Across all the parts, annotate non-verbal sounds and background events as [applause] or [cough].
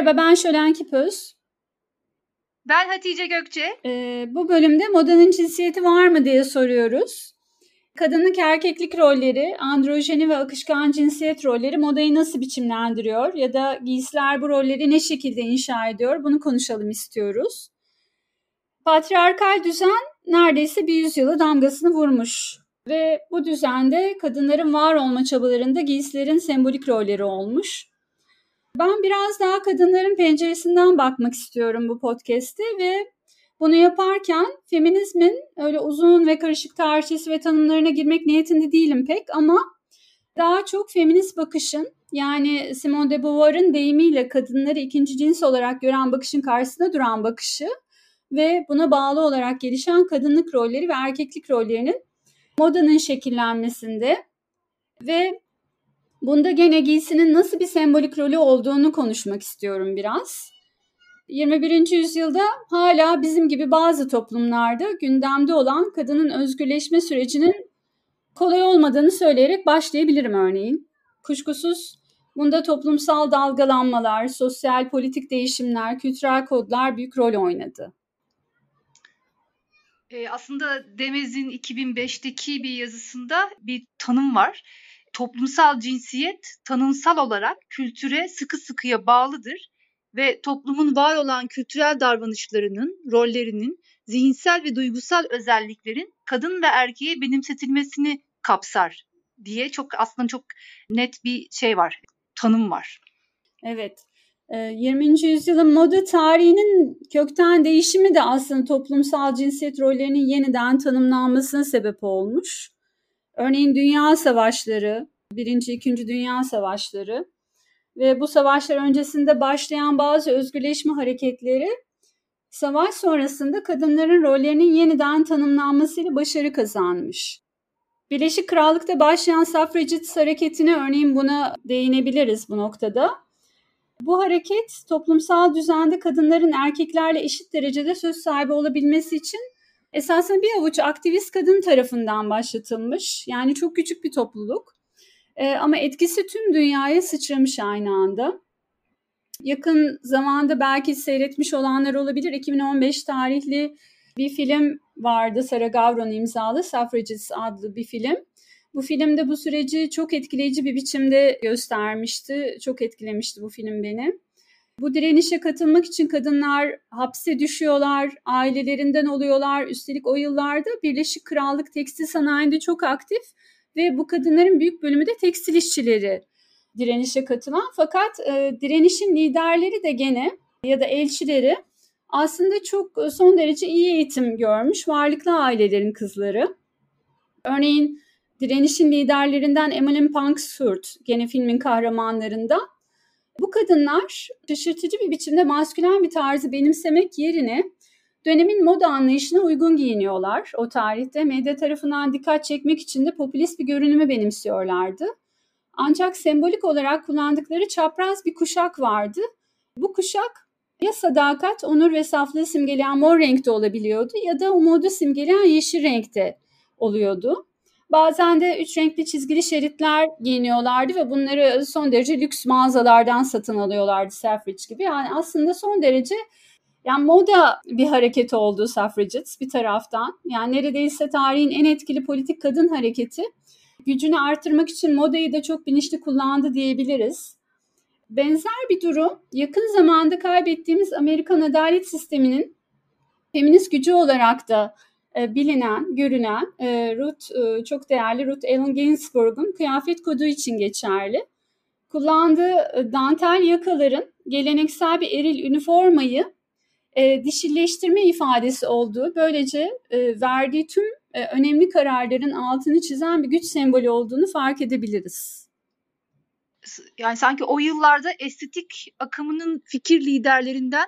Merhaba ben Şölen Kipöz. Ben Hatice Gökçe. Ee, bu bölümde modanın cinsiyeti var mı diye soruyoruz. Kadınlık erkeklik rolleri, androjeni ve akışkan cinsiyet rolleri modayı nasıl biçimlendiriyor ya da giysiler bu rolleri ne şekilde inşa ediyor bunu konuşalım istiyoruz. Patriarkal düzen neredeyse bir yüzyılı damgasını vurmuş ve bu düzende kadınların var olma çabalarında giysilerin sembolik rolleri olmuş. Ben biraz daha kadınların penceresinden bakmak istiyorum bu podcast'te ve bunu yaparken feminizmin öyle uzun ve karışık tarihçesi ve tanımlarına girmek niyetinde değilim pek ama daha çok feminist bakışın yani Simone de Beauvoir'ın deyimiyle kadınları ikinci cins olarak gören bakışın karşısında duran bakışı ve buna bağlı olarak gelişen kadınlık rolleri ve erkeklik rollerinin modanın şekillenmesinde ve bunda gene giysinin nasıl bir sembolik rolü olduğunu konuşmak istiyorum biraz. 21. yüzyılda hala bizim gibi bazı toplumlarda gündemde olan kadının özgürleşme sürecinin kolay olmadığını söyleyerek başlayabilirim örneğin. Kuşkusuz bunda toplumsal dalgalanmalar, sosyal politik değişimler, kültürel kodlar büyük rol oynadı. E, aslında Demez'in 2005'teki bir yazısında bir tanım var. Toplumsal cinsiyet tanımsal olarak kültüre sıkı sıkıya bağlıdır ve toplumun var olan kültürel davranışlarının, rollerinin, zihinsel ve duygusal özelliklerin kadın ve erkeğe benimsetilmesini kapsar diye çok aslında çok net bir şey var, tanım var. Evet. 20. Ee, yüzyılın moda tarihinin kökten değişimi de aslında toplumsal cinsiyet rollerinin yeniden tanımlanmasına sebep olmuş. Örneğin dünya savaşları, birinci, ikinci dünya savaşları ve bu savaşlar öncesinde başlayan bazı özgürleşme hareketleri savaş sonrasında kadınların rollerinin yeniden tanımlanmasıyla başarı kazanmış. Birleşik Krallık'ta başlayan suffragettes hareketine örneğin buna değinebiliriz bu noktada. Bu hareket toplumsal düzende kadınların erkeklerle eşit derecede söz sahibi olabilmesi için esasında bir avuç aktivist kadın tarafından başlatılmış. Yani çok küçük bir topluluk. E, ama etkisi tüm dünyaya sıçramış aynı anda. Yakın zamanda belki seyretmiş olanlar olabilir. 2015 tarihli bir film vardı Sarah Gavron imzalı Suffragettes adlı bir film. Bu filmde bu süreci çok etkileyici bir biçimde göstermişti. Çok etkilemişti bu film beni. Bu direnişe katılmak için kadınlar hapse düşüyorlar, ailelerinden oluyorlar. Üstelik o yıllarda Birleşik Krallık tekstil sanayinde çok aktif ve bu kadınların büyük bölümü de tekstil işçileri direnişe katılan. Fakat e, direnişin liderleri de gene ya da elçileri aslında çok e, son derece iyi eğitim görmüş varlıklı ailelerin kızları. Örneğin direnişin liderlerinden Emmeline Pankhurst gene filmin kahramanlarında bu kadınlar şaşırtıcı bir biçimde maskülen bir tarzı benimsemek yerine dönemin moda anlayışına uygun giyiniyorlar. O tarihte medya tarafından dikkat çekmek için de popülist bir görünümü benimsiyorlardı. Ancak sembolik olarak kullandıkları çapraz bir kuşak vardı. Bu kuşak ya sadakat, onur ve saflığı simgeleyen mor renkte olabiliyordu ya da umudu simgeleyen yeşil renkte oluyordu. Bazen de üç renkli çizgili şeritler giyiniyorlardı ve bunları son derece lüks mağazalardan satın alıyorlardı Selfridge gibi. Yani aslında son derece yani moda bir hareket oldu suffragettes bir taraftan. Yani neredeyse tarihin en etkili politik kadın hareketi. Gücünü artırmak için modayı da çok bilinçli kullandı diyebiliriz. Benzer bir durum yakın zamanda kaybettiğimiz Amerikan adalet sisteminin feminist gücü olarak da bilinen, görünen e, Ruth e, çok değerli Ruth Allen Ginsburg'un kıyafet kodu için geçerli. Kullandığı e, dantel yakaların geleneksel bir eril üniformayı e, dişilleştirme ifadesi olduğu, böylece e, verdiği tüm e, önemli kararların altını çizen bir güç sembolü olduğunu fark edebiliriz. Yani sanki o yıllarda estetik akımının fikir liderlerinden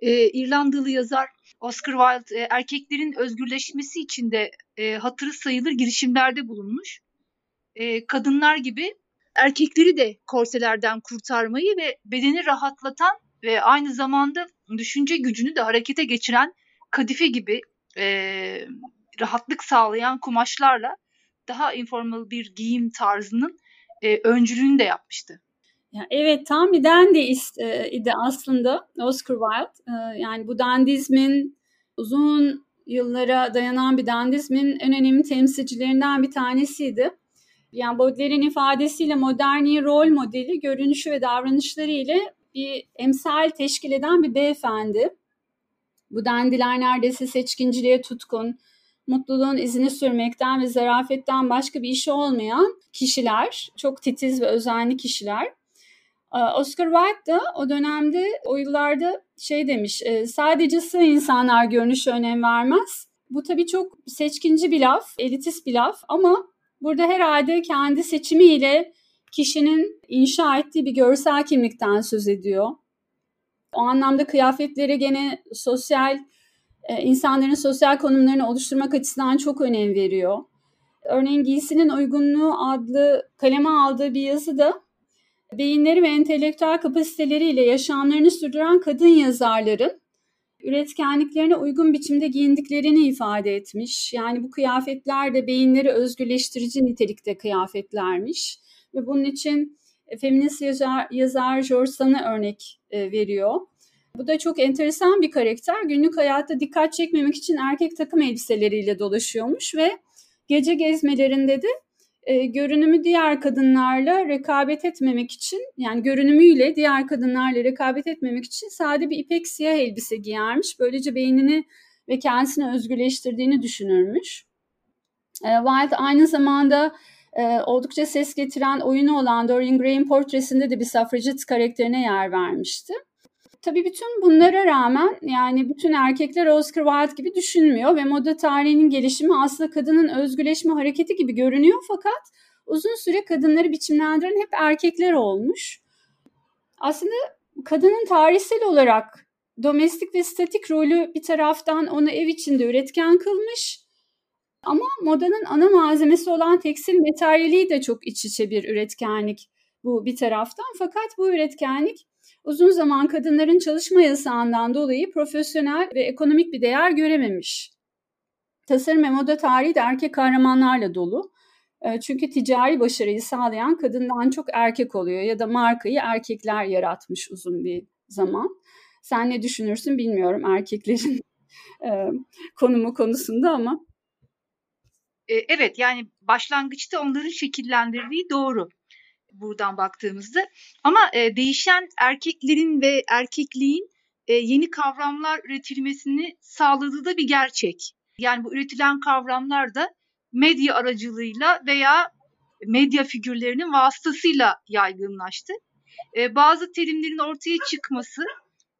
e, İrlandalı yazar Oscar Wilde e, erkeklerin özgürleşmesi için de e, hatırı sayılır girişimlerde bulunmuş. E, kadınlar gibi erkekleri de korselerden kurtarmayı ve bedeni rahatlatan ve aynı zamanda düşünce gücünü de harekete geçiren kadife gibi e, rahatlık sağlayan kumaşlarla daha informal bir giyim tarzının e, öncülüğünü de yapmıştı. Evet tam bir dandy idi aslında Oscar Wilde. Yani bu dandizmin uzun yıllara dayanan bir dandizmin en önemli temsilcilerinden bir tanesiydi. Yani Baudelaire'in ifadesiyle moderni rol modeli görünüşü ve davranışları ile bir emsal teşkil eden bir beyefendi. Bu dandiler neredeyse seçkinciliğe tutkun, mutluluğun izini sürmekten ve zarafetten başka bir işi olmayan kişiler, çok titiz ve özenli kişiler. Ee, Oscar Wilde da o dönemde, o yıllarda şey demiş, e, sadece sığ insanlar görünüşe önem vermez. Bu tabii çok seçkinci bir laf, elitist bir laf ama burada herhalde kendi seçimiyle kişinin inşa ettiği bir görsel kimlikten söz ediyor. O anlamda kıyafetlere gene sosyal, e, insanların sosyal konumlarını oluşturmak açısından çok önem veriyor. Örneğin Giysinin Uygunluğu adlı kaleme aldığı bir yazıda beyinleri ve entelektüel kapasiteleriyle yaşamlarını sürdüren kadın yazarların üretkenliklerine uygun biçimde giyindiklerini ifade etmiş. Yani bu kıyafetler de beyinleri özgürleştirici nitelikte kıyafetlermiş. Ve bunun için feminist yazar, yazar George Sand'ı örnek e, veriyor. Bu da çok enteresan bir karakter. Günlük hayatta dikkat çekmemek için erkek takım elbiseleriyle dolaşıyormuş ve gece gezmelerinde de e, görünümü diğer kadınlarla rekabet etmemek için yani görünümüyle diğer kadınlarla rekabet etmemek için sade bir ipek siyah elbise giyermiş. Böylece beynini ve kendisini özgürleştirdiğini düşünürmüş. E, Wilde aynı zamanda e, oldukça ses getiren oyunu olan Dorian Gray'in portresinde de bir suffragette karakterine yer vermişti. Tabii bütün bunlara rağmen yani bütün erkekler Oscar Wilde gibi düşünmüyor ve moda tarihinin gelişimi aslında kadının özgürleşme hareketi gibi görünüyor fakat uzun süre kadınları biçimlendiren hep erkekler olmuş. Aslında kadının tarihsel olarak domestik ve statik rolü bir taraftan onu ev içinde üretken kılmış ama modanın ana malzemesi olan tekstil materyali de çok iç içe bir üretkenlik bu bir taraftan. Fakat bu üretkenlik uzun zaman kadınların çalışma yasağından dolayı profesyonel ve ekonomik bir değer görememiş. Tasarım ve moda tarihi de erkek kahramanlarla dolu. Ee, çünkü ticari başarıyı sağlayan kadından çok erkek oluyor ya da markayı erkekler yaratmış uzun bir zaman. Sen ne düşünürsün bilmiyorum erkeklerin [laughs] e, konumu konusunda ama. E, evet yani başlangıçta onların şekillendirdiği doğru buradan baktığımızda. Ama e, değişen erkeklerin ve erkekliğin e, yeni kavramlar üretilmesini sağladığı da bir gerçek. Yani bu üretilen kavramlar da medya aracılığıyla veya medya figürlerinin vasıtasıyla yaygınlaştı. E, bazı terimlerin ortaya çıkması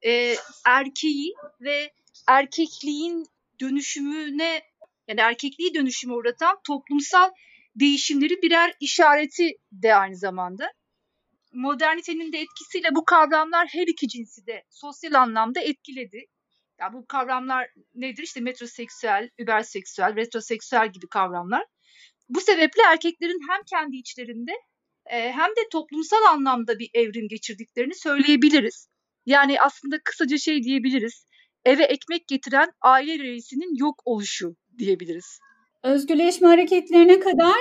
e, erkeği ve erkekliğin dönüşümüne yani erkekliği dönüşüme uğratan toplumsal değişimleri birer işareti de aynı zamanda. Modernitenin de etkisiyle bu kavramlar her iki cinsi de sosyal anlamda etkiledi. Ya bu kavramlar nedir? İşte metroseksüel, überseksüel, retroseksüel gibi kavramlar. Bu sebeple erkeklerin hem kendi içlerinde e, hem de toplumsal anlamda bir evrim geçirdiklerini söyleyebiliriz. Yani aslında kısaca şey diyebiliriz. Eve ekmek getiren aile reisinin yok oluşu diyebiliriz özgürleşme hareketlerine kadar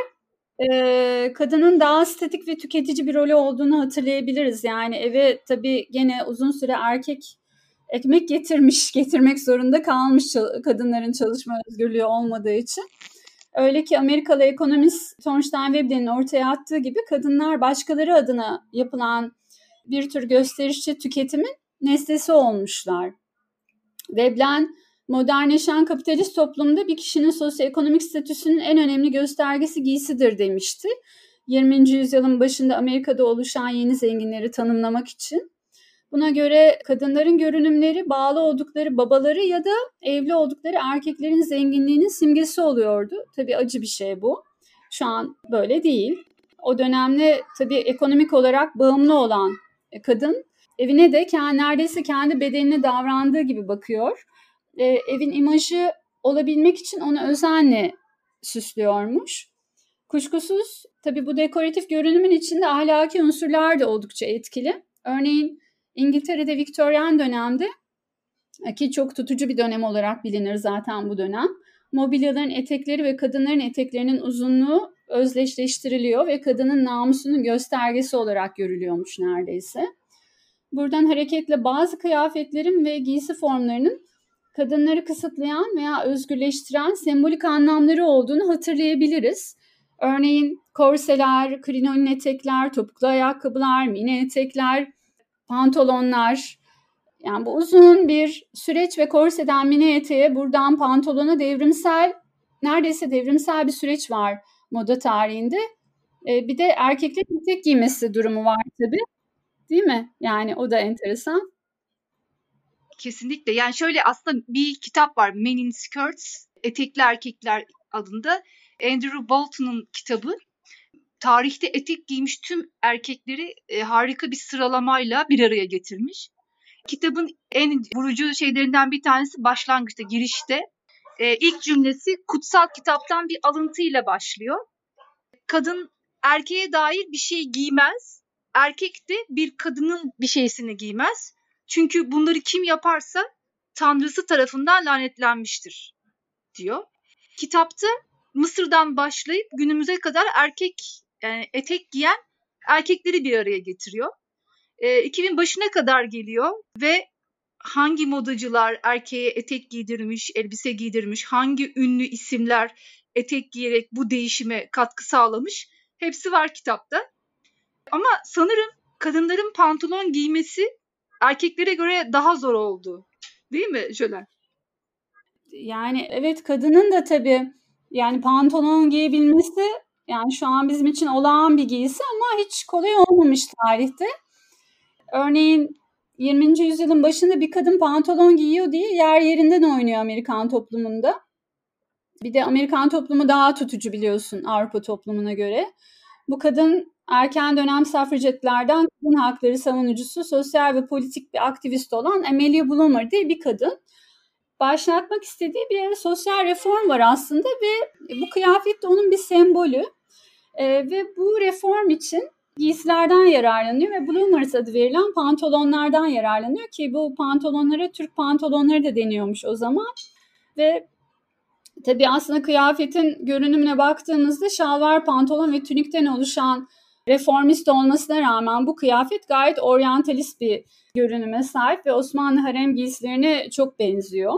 e, kadının daha statik ve tüketici bir rolü olduğunu hatırlayabiliriz. Yani eve tabii gene uzun süre erkek ekmek getirmiş, [laughs] getirmek zorunda kalmış kadınların çalışma özgürlüğü olmadığı için. Öyle ki Amerikalı ekonomist Thorstein Veblen'in ortaya attığı gibi kadınlar başkaları adına yapılan bir tür gösterişçi tüketimin nesnesi olmuşlar. Veblen modernleşen kapitalist toplumda bir kişinin sosyoekonomik statüsünün en önemli göstergesi giysidir demişti. 20. yüzyılın başında Amerika'da oluşan yeni zenginleri tanımlamak için. Buna göre kadınların görünümleri bağlı oldukları babaları ya da evli oldukları erkeklerin zenginliğinin simgesi oluyordu. Tabii acı bir şey bu. Şu an böyle değil. O dönemde tabii ekonomik olarak bağımlı olan kadın evine de neredeyse kendi bedenine davrandığı gibi bakıyor e, evin imajı olabilmek için onu özenle süslüyormuş. Kuşkusuz tabii bu dekoratif görünümün içinde ahlaki unsurlar da oldukça etkili. Örneğin İngiltere'de Viktoryen dönemde ki çok tutucu bir dönem olarak bilinir zaten bu dönem. Mobilyaların etekleri ve kadınların eteklerinin uzunluğu özdeşleştiriliyor ve kadının namusunun göstergesi olarak görülüyormuş neredeyse. Buradan hareketle bazı kıyafetlerin ve giysi formlarının kadınları kısıtlayan veya özgürleştiren sembolik anlamları olduğunu hatırlayabiliriz. Örneğin korseler, krinonin etekler, topuklu ayakkabılar, mini etekler, pantolonlar. Yani bu uzun bir süreç ve korseden mini eteğe buradan pantolona devrimsel, neredeyse devrimsel bir süreç var moda tarihinde. Ee, bir de erkeklerin etek giymesi durumu var tabii. Değil mi? Yani o da enteresan. Kesinlikle. Yani şöyle aslında bir kitap var. Men in Skirts, Etekli Erkekler adında. Andrew Bolton'un kitabı. Tarihte etek giymiş tüm erkekleri e, harika bir sıralamayla bir araya getirmiş. Kitabın en vurucu şeylerinden bir tanesi başlangıçta, girişte. E, ilk cümlesi kutsal kitaptan bir alıntıyla başlıyor. Kadın erkeğe dair bir şey giymez. Erkek de bir kadının bir şeysini giymez. Çünkü bunları kim yaparsa tanrısı tarafından lanetlenmiştir diyor. Kitapta Mısır'dan başlayıp günümüze kadar erkek yani etek giyen erkekleri bir araya getiriyor. E, 2000 başına kadar geliyor ve hangi modacılar erkeğe etek giydirmiş, elbise giydirmiş, hangi ünlü isimler etek giyerek bu değişime katkı sağlamış hepsi var kitapta. Ama sanırım kadınların pantolon giymesi erkeklere göre daha zor oldu. Değil mi Jölen? Yani evet kadının da tabii yani pantolon giyebilmesi yani şu an bizim için olağan bir giysi ama hiç kolay olmamış tarihte. Örneğin 20. yüzyılın başında bir kadın pantolon giyiyor diye yer yerinden oynuyor Amerikan toplumunda. Bir de Amerikan toplumu daha tutucu biliyorsun Avrupa toplumuna göre. Bu kadın erken dönem safracetlerden kadın hakları savunucusu, sosyal ve politik bir aktivist olan Amelia Bloomer diye bir kadın. Başlatmak istediği bir sosyal reform var aslında ve bu kıyafet de onun bir sembolü. Ee, ve bu reform için giysilerden yararlanıyor ve Bloomers adı verilen pantolonlardan yararlanıyor ki bu pantolonlara Türk pantolonları da deniyormuş o zaman. Ve tabii aslında kıyafetin görünümüne baktığımızda şalvar, pantolon ve tünikten oluşan reformist olmasına rağmen bu kıyafet gayet oryantalist bir görünüme sahip ve Osmanlı harem giysilerine çok benziyor.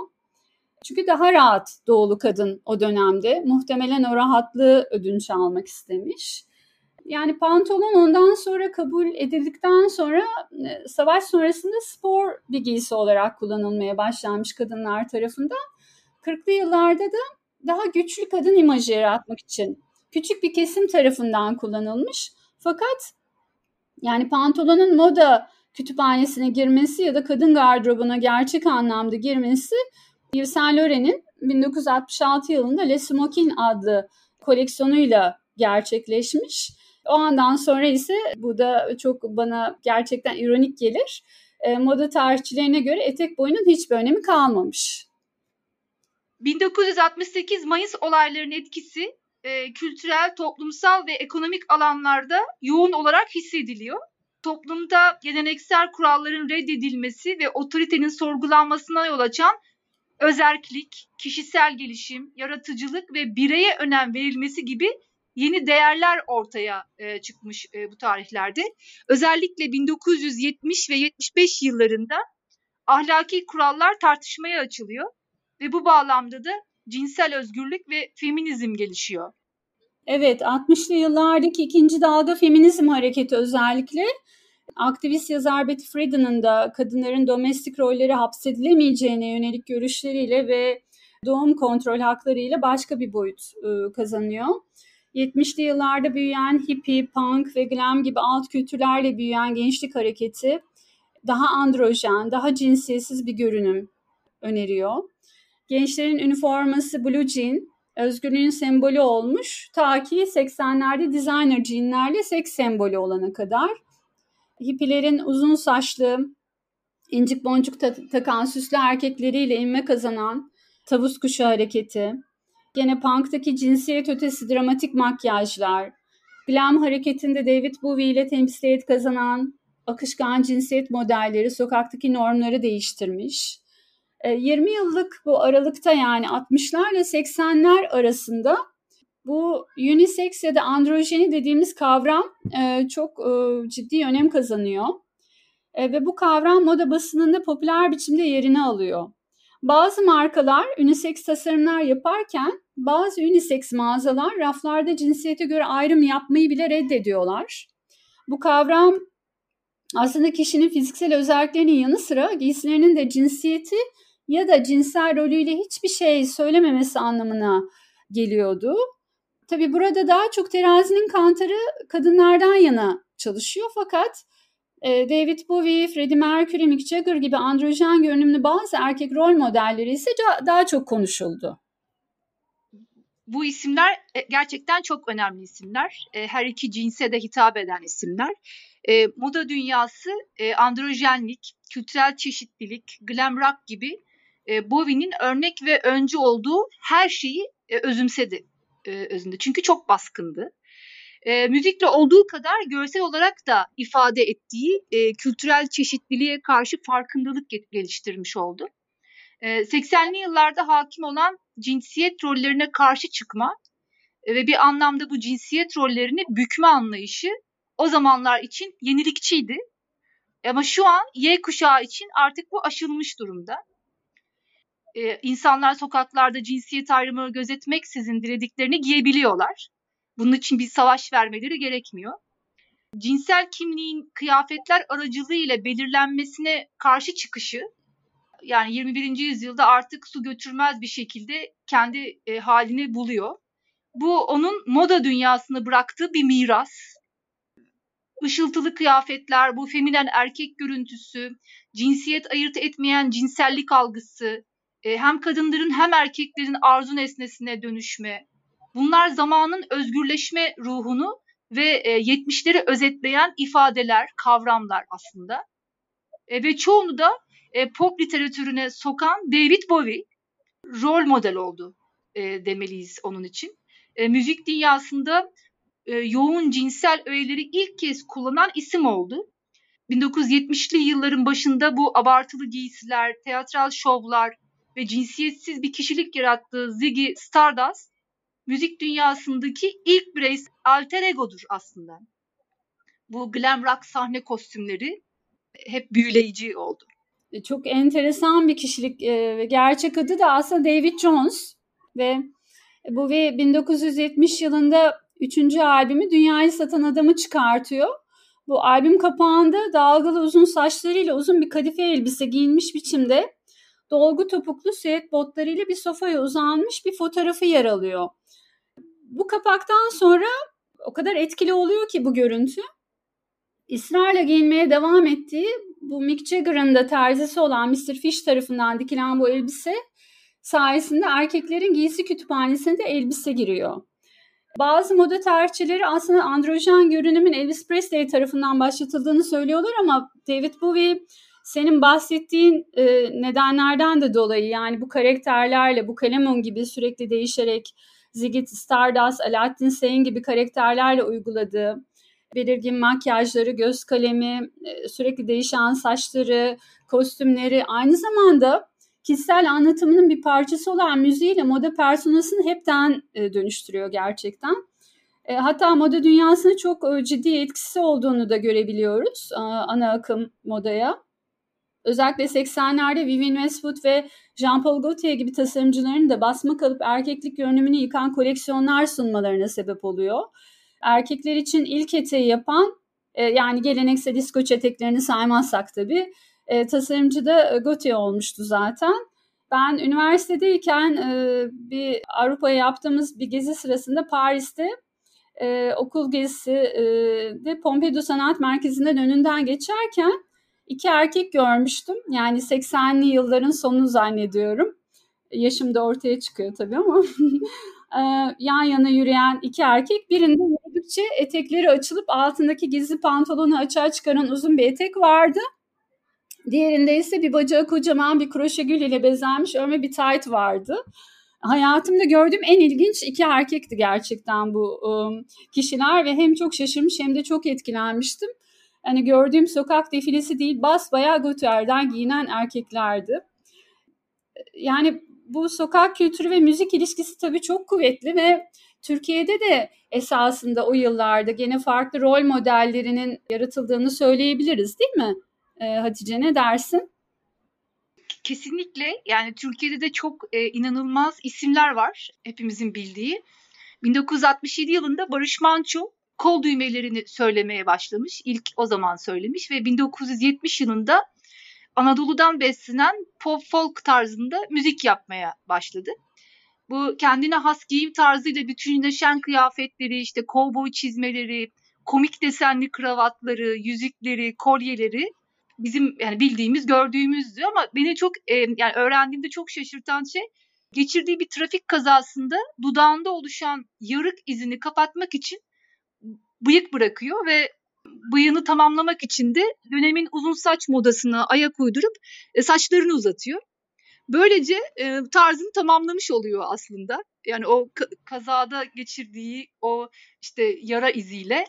Çünkü daha rahat doğulu kadın o dönemde. Muhtemelen o rahatlığı ödünç almak istemiş. Yani pantolon ondan sonra kabul edildikten sonra e, savaş sonrasında spor bir giysi olarak kullanılmaya başlanmış kadınlar tarafından. 40'lı yıllarda da daha güçlü kadın imajı yaratmak için küçük bir kesim tarafından kullanılmış. Fakat yani pantolonun moda kütüphanesine girmesi ya da kadın gardırobuna gerçek anlamda girmesi Yves Saint Laurent'in 1966 yılında Le Smoking adlı koleksiyonuyla gerçekleşmiş. O andan sonra ise bu da çok bana gerçekten ironik gelir. E, moda tarihçilerine göre etek boyunun hiçbir önemi kalmamış. 1968 Mayıs olaylarının etkisi e, kültürel, toplumsal ve ekonomik alanlarda yoğun olarak hissediliyor. Toplumda geleneksel kuralların reddedilmesi ve otoritenin sorgulanmasına yol açan özerklik, kişisel gelişim, yaratıcılık ve bireye önem verilmesi gibi yeni değerler ortaya e, çıkmış e, bu tarihlerde. Özellikle 1970 ve 75 yıllarında ahlaki kurallar tartışmaya açılıyor ve bu bağlamda da cinsel özgürlük ve feminizm gelişiyor. Evet, 60'lı yıllardaki ikinci dalga feminizm hareketi özellikle aktivist yazar Betty Friedan'ın da kadınların domestik rolleri hapsedilemeyeceğine yönelik görüşleriyle ve doğum kontrol haklarıyla başka bir boyut e, kazanıyor. 70'li yıllarda büyüyen hippie, punk ve glam gibi alt kültürlerle büyüyen gençlik hareketi daha androjen, daha cinsiyetsiz bir görünüm öneriyor. Gençlerin üniforması blue jean, özgürlüğün sembolü olmuş ta ki 80'lerde designer jeanlerle seks sembolü olana kadar. Hippilerin uzun saçlı, incik boncuk ta- takan süslü erkekleriyle inme kazanan tavus kuşu hareketi, gene punktaki cinsiyet ötesi dramatik makyajlar, glam hareketinde David Bowie ile temsiliyet kazanan akışkan cinsiyet modelleri sokaktaki normları değiştirmiş. 20 e, yıllık bu aralıkta yani 60'lar ile 80'ler arasında bu unisex ya da androjeni dediğimiz kavram e, çok e, ciddi önem kazanıyor. Ve bu kavram moda basınında popüler biçimde yerini alıyor. Bazı markalar unisex tasarımlar yaparken bazı unisex mağazalar raflarda cinsiyete göre ayrım yapmayı bile reddediyorlar. Bu kavram aslında kişinin fiziksel özelliklerinin yanı sıra giysilerinin de cinsiyeti ya da cinsel rolüyle hiçbir şey söylememesi anlamına geliyordu. Tabi burada daha çok terazinin kantarı kadınlardan yana çalışıyor fakat e, David Bowie, Freddie Mercury, Mick Jagger gibi androjen görünümlü bazı erkek rol modelleri ise daha çok konuşuldu. Bu isimler e, gerçekten çok önemli isimler. E, her iki cinse de hitap eden isimler. Moda dünyası androjenlik, kültürel çeşitlilik, glam rock gibi Bowie'nin örnek ve öncü olduğu her şeyi özümsedi özünde. Çünkü çok baskındı e, müzikle olduğu kadar görsel olarak da ifade ettiği e, kültürel çeşitliliğe karşı farkındalık geliştirmiş oldu. E, 80'li yıllarda hakim olan cinsiyet rollerine karşı çıkma e, ve bir anlamda bu cinsiyet rollerini bükme anlayışı o zamanlar için yenilikçiydi. Ama şu an Y kuşağı için artık bu aşılmış durumda. Ee, insanlar sokaklarda cinsiyet ayrımı gözetmeksizin dilediklerini giyebiliyorlar. Bunun için bir savaş vermeleri gerekmiyor. Cinsel kimliğin kıyafetler aracılığıyla belirlenmesine karşı çıkışı yani 21. yüzyılda artık su götürmez bir şekilde kendi e, halini buluyor. Bu onun moda dünyasını bıraktığı bir miras. Işıltılı kıyafetler, bu feminen erkek görüntüsü, cinsiyet ayırt etmeyen cinsellik algısı, e, hem kadınların hem erkeklerin arzu nesnesine dönüşme, Bunlar zamanın özgürleşme ruhunu ve e, 70'leri özetleyen ifadeler, kavramlar aslında. E, ve çoğunu da e, pop literatürüne sokan David Bowie rol model oldu e, demeliyiz onun için. E, müzik dünyasında e, yoğun cinsel öğeleri ilk kez kullanan isim oldu. 1970'li yılların başında bu abartılı giysiler, teatral şovlar ve cinsiyetsiz bir kişilik yarattığı Ziggy Stardust müzik dünyasındaki ilk bireysel alter egodur aslında. Bu glam rock sahne kostümleri hep büyüleyici oldu. E, çok enteresan bir kişilik e, ve gerçek adı da aslında David Jones ve bu ve 1970 yılında üçüncü albümü Dünyayı Satan Adamı çıkartıyor. Bu albüm kapağında dalgalı uzun saçlarıyla uzun bir kadife elbise giyinmiş biçimde dolgu topuklu süet botlarıyla bir sofaya uzanmış bir fotoğrafı yer alıyor bu kapaktan sonra o kadar etkili oluyor ki bu görüntü. İsrarla giyinmeye devam ettiği bu Mick Jagger'ın da terzisi olan Mr. Fish tarafından dikilen bu elbise sayesinde erkeklerin giysi kütüphanesine de elbise giriyor. Bazı moda tarihçileri aslında androjen görünümün Elvis Presley tarafından başlatıldığını söylüyorlar ama David Bowie senin bahsettiğin e, nedenlerden de dolayı yani bu karakterlerle bu kalemon gibi sürekli değişerek Ziggy Stardust, Alaaddin Sane gibi karakterlerle uyguladığı belirgin makyajları, göz kalemi, e, sürekli değişen saçları, kostümleri aynı zamanda kişisel anlatımının bir parçası olan müziğiyle moda personasını hepten e, dönüştürüyor gerçekten. E, hatta moda dünyasına çok ciddi etkisi olduğunu da görebiliyoruz ana akım modaya. Özellikle 80'lerde Vivienne Westwood ve Jean-Paul Gaultier gibi tasarımcıların da basma kalıp erkeklik görünümünü yıkan koleksiyonlar sunmalarına sebep oluyor. Erkekler için ilk eteği yapan e, yani geleneksel disko eteklerini saymazsak tabii e, tasarımcı da Gaultier olmuştu zaten. Ben üniversitedeyken e, bir Avrupa'ya yaptığımız bir gezi sırasında Paris'te e, okul gezisi e, de Pompidou Sanat Merkezi'nden önünden geçerken iki erkek görmüştüm. Yani 80'li yılların sonu zannediyorum. Yaşım da ortaya çıkıyor tabii ama [laughs] yan yana yürüyen iki erkek birinde yürüdükçe etekleri açılıp altındaki gizli pantolonu açığa çıkaran uzun bir etek vardı. Diğerinde ise bir bacağı kocaman bir kroşe gül ile bezenmiş örme bir tayt vardı. Hayatımda gördüğüm en ilginç iki erkekti gerçekten bu kişiler ve hem çok şaşırmış hem de çok etkilenmiştim hani gördüğüm sokak defilesi değil bas bayağı götürden giyinen erkeklerdi. Yani bu sokak kültürü ve müzik ilişkisi tabii çok kuvvetli ve Türkiye'de de esasında o yıllarda gene farklı rol modellerinin yaratıldığını söyleyebiliriz değil mi? E, Hatice ne dersin? Kesinlikle yani Türkiye'de de çok e, inanılmaz isimler var hepimizin bildiği. 1967 yılında Barış Manço kol düğmelerini söylemeye başlamış. İlk o zaman söylemiş ve 1970 yılında Anadolu'dan beslenen pop folk tarzında müzik yapmaya başladı. Bu kendine has giyim tarzıyla bütünleşen kıyafetleri, işte kovboy çizmeleri, komik desenli kravatları, yüzükleri, kolyeleri bizim yani bildiğimiz, gördüğümüzdü ama beni çok e, yani öğrendiğimde çok şaşırtan şey geçirdiği bir trafik kazasında dudağında oluşan yarık izini kapatmak için bıyık bırakıyor ve bıyığını tamamlamak için de dönemin uzun saç modasına ayak uydurup e, saçlarını uzatıyor. Böylece e, tarzını tamamlamış oluyor aslında. Yani o kazada geçirdiği o işte yara iziyle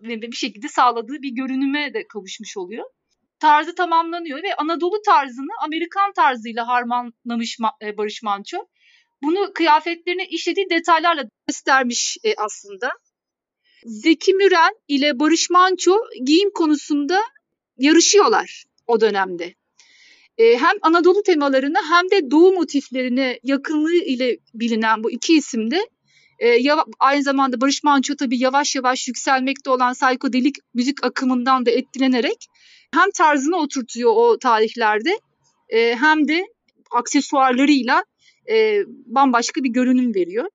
bir şekilde sağladığı bir görünüme de kavuşmuş oluyor. Tarzı tamamlanıyor ve Anadolu tarzını Amerikan tarzıyla harmanlamış e, Barış Manço. Bunu kıyafetlerine işlediği detaylarla göstermiş e, aslında. Zeki Müren ile Barış Manço giyim konusunda yarışıyorlar o dönemde. E, hem Anadolu temalarını hem de Doğu motiflerine yakınlığı ile bilinen bu iki isim de e, aynı zamanda Barış Manço tabii yavaş yavaş yükselmekte olan psikodelik müzik akımından da etkilenerek hem tarzını oturtuyor o tarihlerde e, hem de aksesuarlarıyla e, bambaşka bir görünüm veriyor.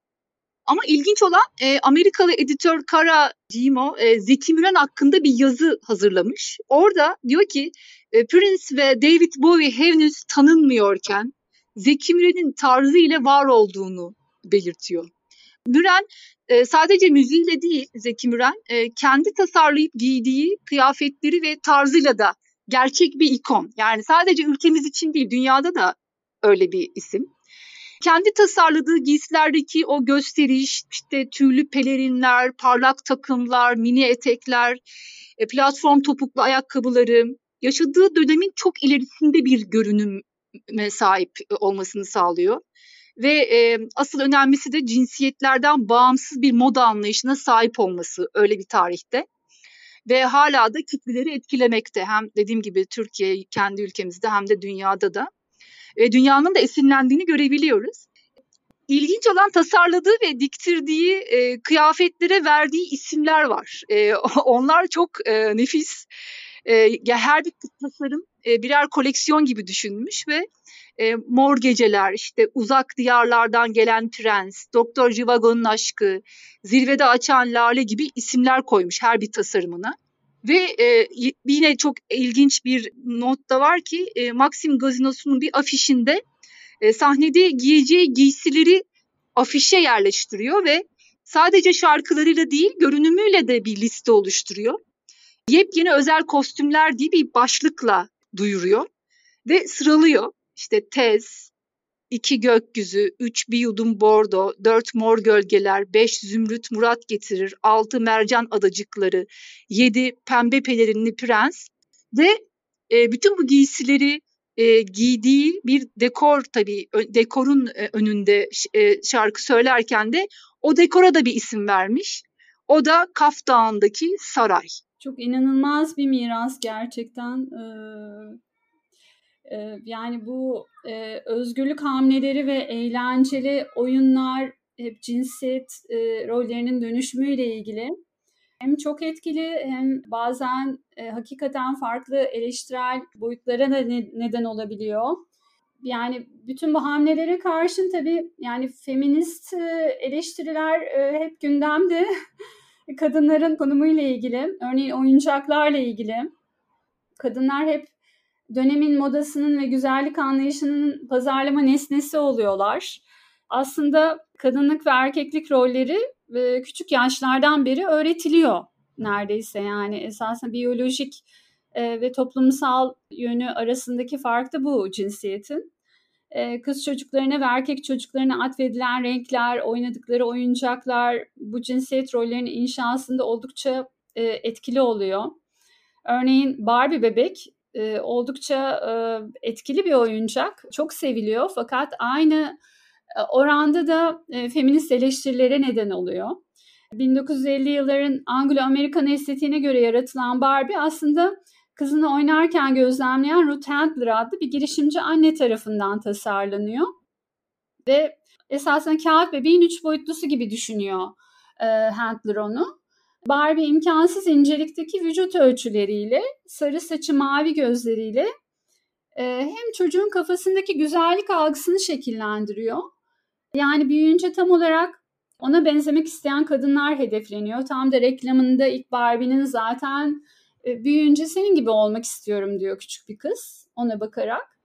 Ama ilginç olan e, Amerikalı editör Kara Dimo e, Zeki Müren hakkında bir yazı hazırlamış. Orada diyor ki e, Prince ve David Bowie henüz tanınmıyorken Zeki Müren'in tarzı ile var olduğunu belirtiyor. Müren e, sadece müziğiyle değil Zeki Müren e, kendi tasarlayıp giydiği kıyafetleri ve tarzıyla da gerçek bir ikon. Yani sadece ülkemiz için değil dünyada da öyle bir isim. Kendi tasarladığı giysilerdeki o gösteriş, işte tüylü pelerinler, parlak takımlar, mini etekler, e, platform topuklu ayakkabıları, yaşadığı dönemin çok ilerisinde bir görünüme sahip olmasını sağlıyor. Ve e, asıl önemlisi de cinsiyetlerden bağımsız bir moda anlayışına sahip olması öyle bir tarihte. Ve hala da kitleleri etkilemekte. Hem dediğim gibi Türkiye kendi ülkemizde hem de dünyada da e, dünyanın da esinlendiğini görebiliyoruz. İlginç olan tasarladığı ve diktirdiği e, kıyafetlere verdiği isimler var. E, [laughs] onlar çok e, nefis. E, her bir tasarım e, birer koleksiyon gibi düşünmüş ve e, Mor Geceler, işte Uzak Diyarlardan Gelen Prens, Doktor Jivago'nun Aşkı, Zirvede Açan Lale gibi isimler koymuş her bir tasarımına. Ve e, yine çok ilginç bir not da var ki e, Maxim Gazinosu'nun bir afişinde e, sahnede giyeceği giysileri afişe yerleştiriyor ve sadece şarkılarıyla değil görünümüyle de bir liste oluşturuyor. Yepyeni özel kostümler diye bir başlıkla duyuruyor ve sıralıyor. İşte tez, iki gökyüzü, üç bir yudum bordo, dört mor gölgeler, beş zümrüt murat getirir, altı mercan adacıkları, yedi pembe pelerinli prens ve e, bütün bu giysileri e, giydiği bir dekor tabii dekorun e, önünde e, şarkı söylerken de o dekora da bir isim vermiş. O da Kaf Dağı'ndaki saray. Çok inanılmaz bir miras gerçekten. Ee, yani bu özgürlük hamleleri ve eğlenceli oyunlar hep cinsiyet rollerinin dönüşümüyle ilgili. Hem çok etkili hem bazen hakikaten farklı eleştirel boyutlara da ne, neden olabiliyor. Yani bütün bu hamlelere karşın tabii yani feminist eleştiriler hep gündemde. [laughs] Kadınların konumuyla ilgili, örneğin oyuncaklarla ilgili. Kadınlar hep dönemin modasının ve güzellik anlayışının pazarlama nesnesi oluyorlar. Aslında kadınlık ve erkeklik rolleri e, küçük yaşlardan beri öğretiliyor neredeyse yani esasen biyolojik e, ve toplumsal yönü arasındaki fark da bu cinsiyetin. E, kız çocuklarına ve erkek çocuklarına atfedilen renkler, oynadıkları oyuncaklar bu cinsiyet rollerinin inşasında oldukça etkili oluyor. Örneğin Barbie bebek e, oldukça e, etkili bir oyuncak. Çok seviliyor fakat aynı oranda da e, feminist eleştirilere neden oluyor. 1950 yılların Anglo-Amerikan estetiğine göre yaratılan Barbie aslında kızını oynarken gözlemleyen Ruth Handler adlı bir girişimci anne tarafından tasarlanıyor. Ve esasen kağıt bebeğin üç boyutlusu gibi düşünüyor e, Handler onu. Barbie imkansız incelikteki vücut ölçüleriyle, sarı saçı mavi gözleriyle e, hem çocuğun kafasındaki güzellik algısını şekillendiriyor. Yani büyüyünce tam olarak ona benzemek isteyen kadınlar hedefleniyor. Tam da reklamında ilk Barbie'nin zaten e, büyüyünce senin gibi olmak istiyorum diyor küçük bir kız ona bakarak.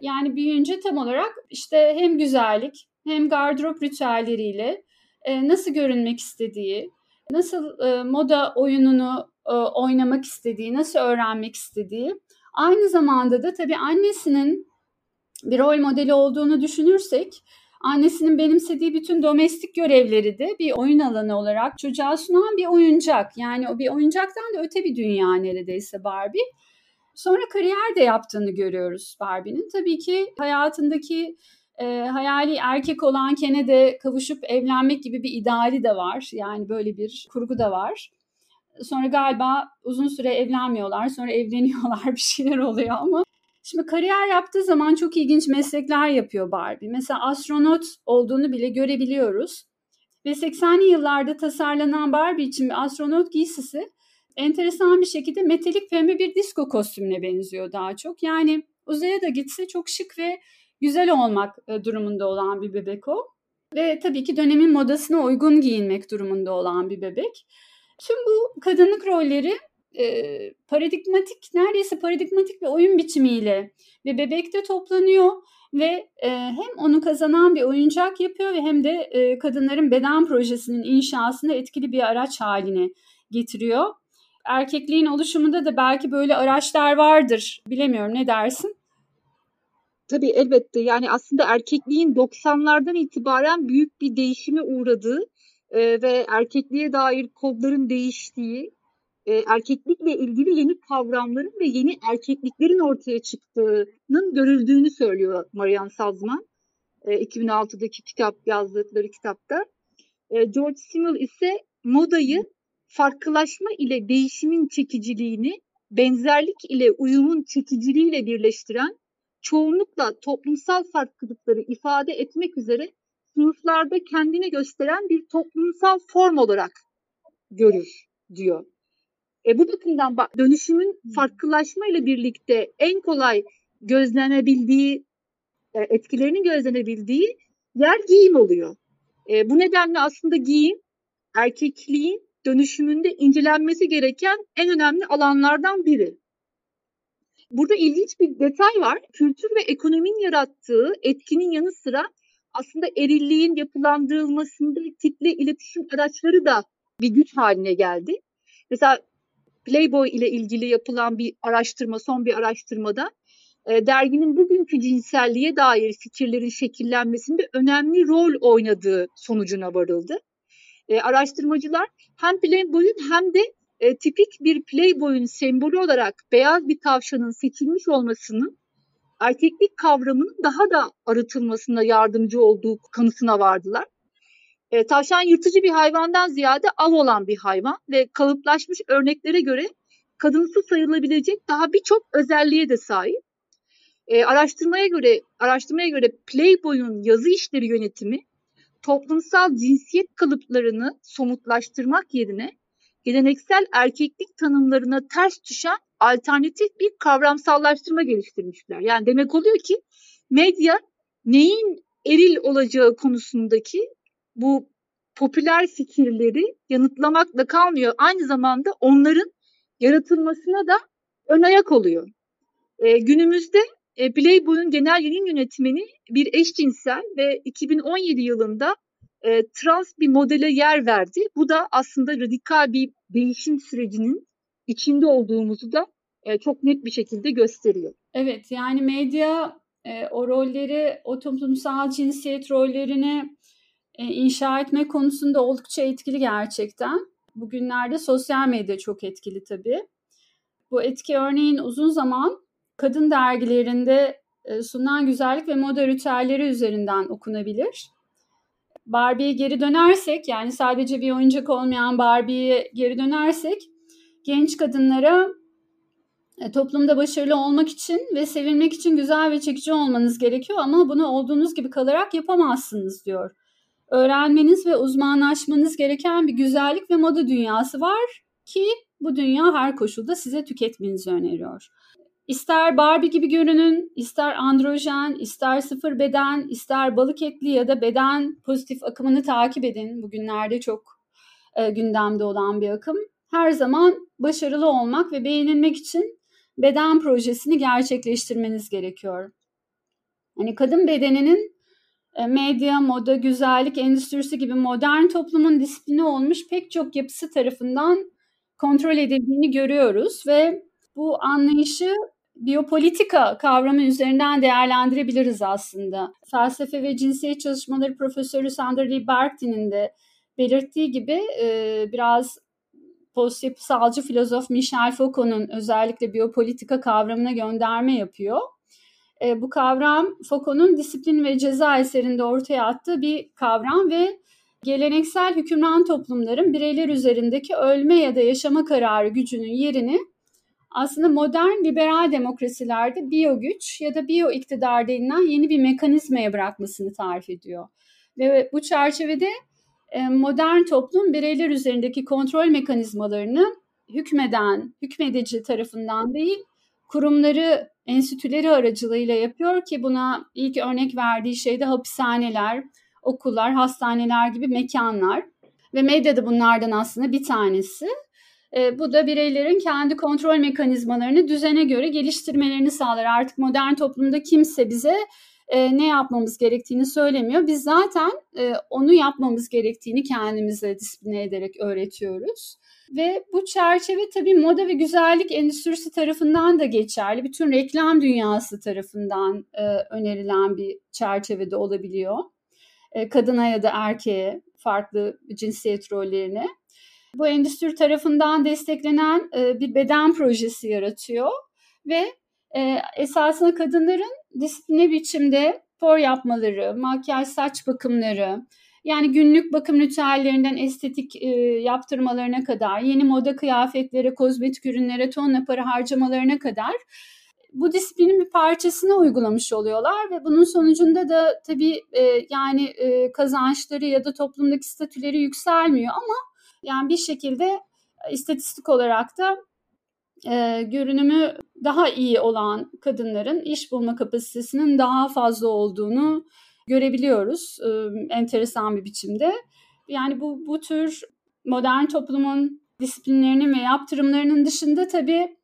Yani büyüyünce tam olarak işte hem güzellik hem gardırop ritüelleriyle e, nasıl görünmek istediği, nasıl e, moda oyununu e, oynamak istediği, nasıl öğrenmek istediği. Aynı zamanda da tabii annesinin bir rol modeli olduğunu düşünürsek annesinin benimsediği bütün domestik görevleri de bir oyun alanı olarak çocuğa sunan bir oyuncak. Yani o bir oyuncaktan da öte bir dünya neredeyse Barbie. Sonra kariyer de yaptığını görüyoruz Barbie'nin. Tabii ki hayatındaki e, hayali erkek olan Ken'e de kavuşup evlenmek gibi bir ideali de var. Yani böyle bir kurgu da var. Sonra galiba uzun süre evlenmiyorlar, sonra evleniyorlar [laughs] bir şeyler oluyor ama Şimdi kariyer yaptığı zaman çok ilginç meslekler yapıyor Barbie. Mesela astronot olduğunu bile görebiliyoruz. Ve 80'li yıllarda tasarlanan Barbie için bir astronot giysisi enteresan bir şekilde metalik pembe bir disco kostümüne benziyor daha çok. Yani uzaya da gitse çok şık ve güzel olmak e, durumunda olan bir bebek o. Ve tabii ki dönemin modasına uygun giyinmek durumunda olan bir bebek. Tüm bu kadınlık rolleri e, paradigmatik, neredeyse paradigmatik bir oyun biçimiyle ve bebekte toplanıyor ve e, hem onu kazanan bir oyuncak yapıyor ve hem de e, kadınların beden projesinin inşasında etkili bir araç haline getiriyor. Erkekliğin oluşumunda da belki böyle araçlar vardır. Bilemiyorum ne dersin? Tabii elbette yani aslında erkekliğin 90'lardan itibaren büyük bir değişime uğradığı e, ve erkekliğe dair kodların değiştiği, e, erkeklikle ilgili yeni kavramların ve yeni erkekliklerin ortaya çıktığının görüldüğünü söylüyor Marian Sazman. E, 2006'daki kitap yazdıkları kitapta. E, George Simmel ise modayı farklılaşma ile değişimin çekiciliğini benzerlik ile uyumun çekiciliğiyle birleştiren çoğunlukla toplumsal farklılıkları ifade etmek üzere sınıflarda kendini gösteren bir toplumsal form olarak görür diyor. E, bu bakımdan dönüşümün farklılaşma ile birlikte en kolay gözlenebildiği, e, etkilerinin gözlenebildiği yer giyim oluyor. E, bu nedenle aslında giyim erkekliğin dönüşümünde incelenmesi gereken en önemli alanlardan biri. Burada ilginç bir detay var. Kültür ve ekonominin yarattığı etkinin yanı sıra aslında erilliğin yapılandırılmasında kitle iletişim araçları da bir güç haline geldi. Mesela Playboy ile ilgili yapılan bir araştırma, son bir araştırmada e, derginin bugünkü cinselliğe dair fikirlerin şekillenmesinde önemli rol oynadığı sonucuna varıldı. E, araştırmacılar hem Playboy'un hem de e, tipik bir Playboy'un sembolü olarak beyaz bir tavşanın seçilmiş olmasının erkeklik kavramının daha da arıtılmasına yardımcı olduğu kanısına vardılar. E, tavşan yırtıcı bir hayvandan ziyade av olan bir hayvan ve kalıplaşmış örneklere göre kadınsı sayılabilecek daha birçok özelliğe de sahip. E, araştırmaya göre araştırmaya göre Playboy'un yazı işleri yönetimi toplumsal cinsiyet kalıplarını somutlaştırmak yerine geleneksel erkeklik tanımlarına ters düşen alternatif bir kavramsallaştırma geliştirmişler. Yani demek oluyor ki medya neyin eril olacağı konusundaki bu popüler fikirleri yanıtlamakla kalmıyor. Aynı zamanda onların yaratılmasına da ön ayak oluyor. E, günümüzde e, Playboy'un genel yayın yönetmeni bir eşcinsel ve 2017 yılında e, trans bir modele yer verdi. Bu da aslında radikal bir değişim sürecinin içinde olduğumuzu da e, çok net bir şekilde gösteriyor. Evet yani medya e, o rolleri, o toplumsal cinsiyet rollerini e, inşa etme konusunda oldukça etkili gerçekten. Bugünlerde sosyal medya çok etkili tabii. Bu etki örneğin uzun zaman kadın dergilerinde e, sunulan güzellik ve moda ritüelleri üzerinden okunabilir. Barbie'ye geri dönersek yani sadece bir oyuncak olmayan Barbie'ye geri dönersek genç kadınlara e, toplumda başarılı olmak için ve sevilmek için güzel ve çekici olmanız gerekiyor ama bunu olduğunuz gibi kalarak yapamazsınız diyor. Öğrenmeniz ve uzmanlaşmanız gereken bir güzellik ve moda dünyası var ki bu dünya her koşulda size tüketmenizi öneriyor. İster Barbie gibi görünün, ister androjen, ister sıfır beden, ister balık etli ya da beden pozitif akımını takip edin. Bugünlerde çok e, gündemde olan bir akım. Her zaman başarılı olmak ve beğenilmek için beden projesini gerçekleştirmeniz gerekiyor. Hani kadın bedeninin e, medya, moda, güzellik endüstrisi gibi modern toplumun disiplini olmuş pek çok yapısı tarafından kontrol edildiğini görüyoruz ve bu anlayışı biyopolitika kavramı üzerinden değerlendirebiliriz aslında. Felsefe ve cinsiyet çalışmaları profesörü Sandra Lee Barthin'in de belirttiği gibi e, biraz post yapısalcı filozof Michel Foucault'un özellikle biyopolitika kavramına gönderme yapıyor. E, bu kavram Foucault'un disiplin ve ceza eserinde ortaya attığı bir kavram ve geleneksel hükümran toplumların bireyler üzerindeki ölme ya da yaşama kararı gücünün yerini aslında modern liberal demokrasilerde biyo güç ya da biyo iktidar denilen yeni bir mekanizmaya bırakmasını tarif ediyor. Ve bu çerçevede e, modern toplum bireyler üzerindeki kontrol mekanizmalarını hükmeden, hükmedici tarafından değil, kurumları, enstitüleri aracılığıyla yapıyor ki buna ilk örnek verdiği şey de hapishaneler, okullar, hastaneler gibi mekanlar ve medya da bunlardan aslında bir tanesi. E, bu da bireylerin kendi kontrol mekanizmalarını düzene göre geliştirmelerini sağlar. Artık modern toplumda kimse bize e, ne yapmamız gerektiğini söylemiyor. Biz zaten e, onu yapmamız gerektiğini kendimize disipline ederek öğretiyoruz. Ve bu çerçeve tabii moda ve güzellik endüstrisi tarafından da geçerli. Bütün reklam dünyası tarafından e, önerilen bir çerçevede olabiliyor. E, kadına ya da erkeğe farklı cinsiyet rollerine. Bu endüstri tarafından desteklenen e, bir beden projesi yaratıyor ve e, esasında kadınların disipline biçimde spor yapmaları, makyaj, saç bakımları, yani günlük bakım ritüellerinden estetik e, yaptırmalarına kadar, yeni moda kıyafetlere, kozmetik ürünlere tonla para harcamalarına kadar bu disiplinin bir parçasını uygulamış oluyorlar ve bunun sonucunda da tabii e, yani e, kazançları ya da toplumdaki statüleri yükselmiyor ama yani bir şekilde istatistik olarak da e, görünümü daha iyi olan kadınların iş bulma kapasitesinin daha fazla olduğunu görebiliyoruz e, enteresan bir biçimde. Yani bu, bu tür modern toplumun disiplinlerinin ve yaptırımlarının dışında tabii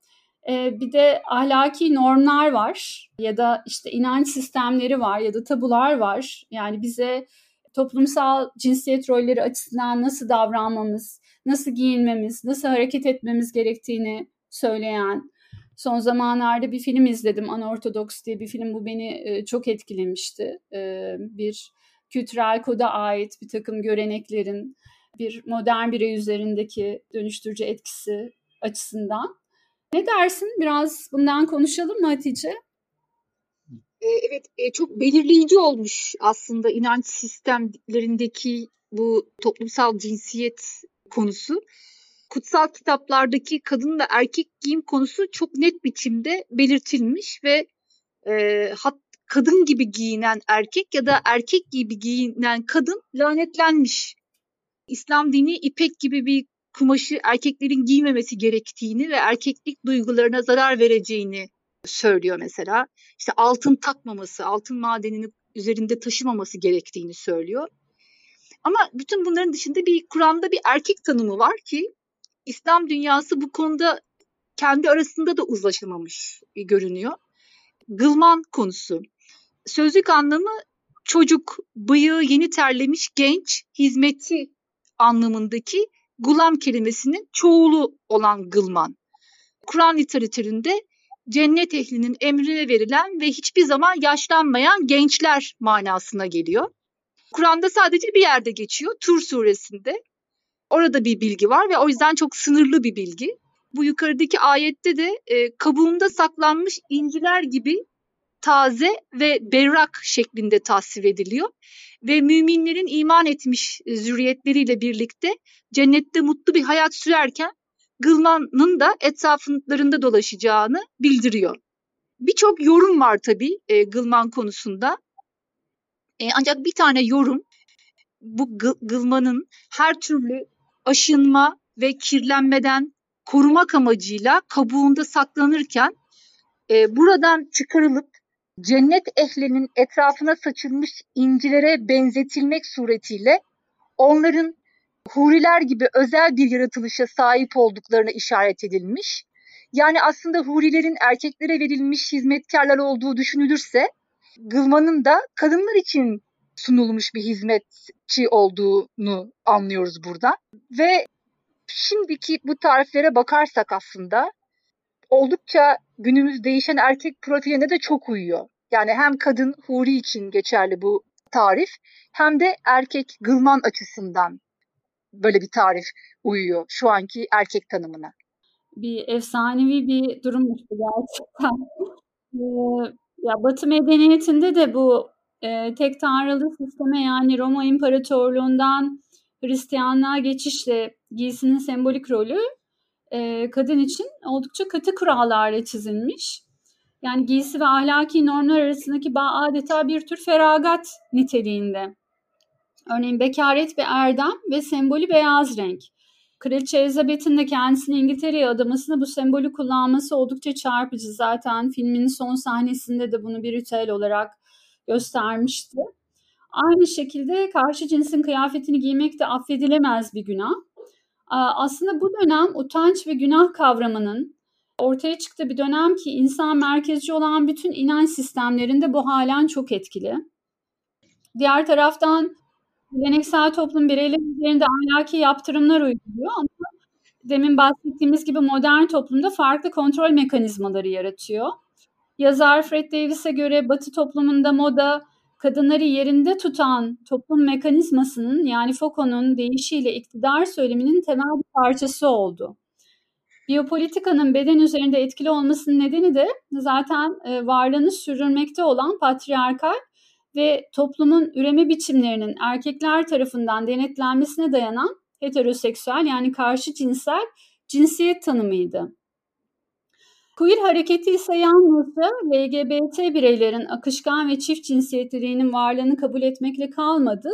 e, bir de ahlaki normlar var ya da işte inanç sistemleri var ya da tabular var. Yani bize toplumsal cinsiyet rolleri açısından nasıl davranmamız, nasıl giyinmemiz, nasıl hareket etmemiz gerektiğini söyleyen. Son zamanlarda bir film izledim. Anortodoks diye bir film. Bu beni e, çok etkilemişti. E, bir kültürel koda ait bir takım göreneklerin bir modern birey üzerindeki dönüştürücü etkisi açısından. Ne dersin? Biraz bundan konuşalım mı Hatice? E, evet, çok belirleyici olmuş aslında inanç sistemlerindeki bu toplumsal cinsiyet konusu kutsal kitaplardaki kadın ve erkek giyim konusu çok net biçimde belirtilmiş ve e, hat, kadın gibi giyinen erkek ya da erkek gibi giyinen kadın lanetlenmiş. İslam dini ipek gibi bir kumaşı erkeklerin giymemesi gerektiğini ve erkeklik duygularına zarar vereceğini söylüyor mesela. İşte altın takmaması, altın madenini üzerinde taşımaması gerektiğini söylüyor. Ama bütün bunların dışında bir Kur'an'da bir erkek tanımı var ki İslam dünyası bu konuda kendi arasında da uzlaşamamış görünüyor. Gılman konusu. Sözlük anlamı çocuk, bıyığı yeni terlemiş genç, hizmetçi anlamındaki gulam kelimesinin çoğulu olan gılman. Kur'an literatüründe cennet ehlinin emrine verilen ve hiçbir zaman yaşlanmayan gençler manasına geliyor. Kur'an'da sadece bir yerde geçiyor. Tur suresinde. Orada bir bilgi var ve o yüzden çok sınırlı bir bilgi. Bu yukarıdaki ayette de e, kabuğunda saklanmış inciler gibi taze ve berrak şeklinde tasvir ediliyor. Ve müminlerin iman etmiş zürriyetleriyle birlikte cennette mutlu bir hayat sürerken Gılman'ın da etraflarında dolaşacağını bildiriyor. Birçok yorum var tabii e, Gılman konusunda. E, ancak bir tane yorum bu Gılman'ın her türlü aşınma ve kirlenmeden korumak amacıyla kabuğunda saklanırken e, buradan çıkarılıp cennet ehlinin etrafına saçılmış incilere benzetilmek suretiyle onların huriler gibi özel bir yaratılışa sahip olduklarına işaret edilmiş. Yani aslında hurilerin erkeklere verilmiş hizmetkarlar olduğu düşünülürse Gılman'ın da kadınlar için sunulmuş bir hizmetçi olduğunu anlıyoruz burada. Ve şimdiki bu tariflere bakarsak aslında oldukça günümüz değişen erkek profiline de çok uyuyor. Yani hem kadın huri için geçerli bu tarif hem de erkek gılman açısından böyle bir tarif uyuyor şu anki erkek tanımına. Bir efsanevi bir durummuş bu gerçekten. [laughs] Ee, ya Batı medeniyetinde de bu e, tek tanrılı sisteme yani Roma İmparatorluğundan Hristiyanlığa geçişle giysinin sembolik rolü e, kadın için oldukça katı kurallarla çizilmiş. Yani giysi ve ahlaki normlar arasındaki bağ adeta bir tür feragat niteliğinde. Örneğin bekaret ve erdem ve sembolü beyaz renk. Kraliçe Elizabeth'in de kendisini İngiltere'ye adamasını bu sembolü kullanması oldukça çarpıcı. Zaten filmin son sahnesinde de bunu bir ritüel olarak göstermişti. Aynı şekilde karşı cinsin kıyafetini giymek de affedilemez bir günah. Aslında bu dönem utanç ve günah kavramının ortaya çıktığı bir dönem ki insan merkezci olan bütün inanç sistemlerinde bu halen çok etkili. Diğer taraftan geleneksel toplum bireyler üzerinde ahlaki yaptırımlar uyguluyor ama demin bahsettiğimiz gibi modern toplumda farklı kontrol mekanizmaları yaratıyor. Yazar Fred Davis'e göre Batı toplumunda moda kadınları yerinde tutan toplum mekanizmasının yani Foucault'un deyişiyle iktidar söyleminin temel bir parçası oldu. Biyopolitikanın beden üzerinde etkili olmasının nedeni de zaten e, varlığını sürdürmekte olan patriarkal ve toplumun üreme biçimlerinin erkekler tarafından denetlenmesine dayanan heteroseksüel yani karşı cinsel cinsiyet tanımıydı. Queer hareketi ise yalnızca LGBT bireylerin akışkan ve çift cinsiyetliliğinin varlığını kabul etmekle kalmadı.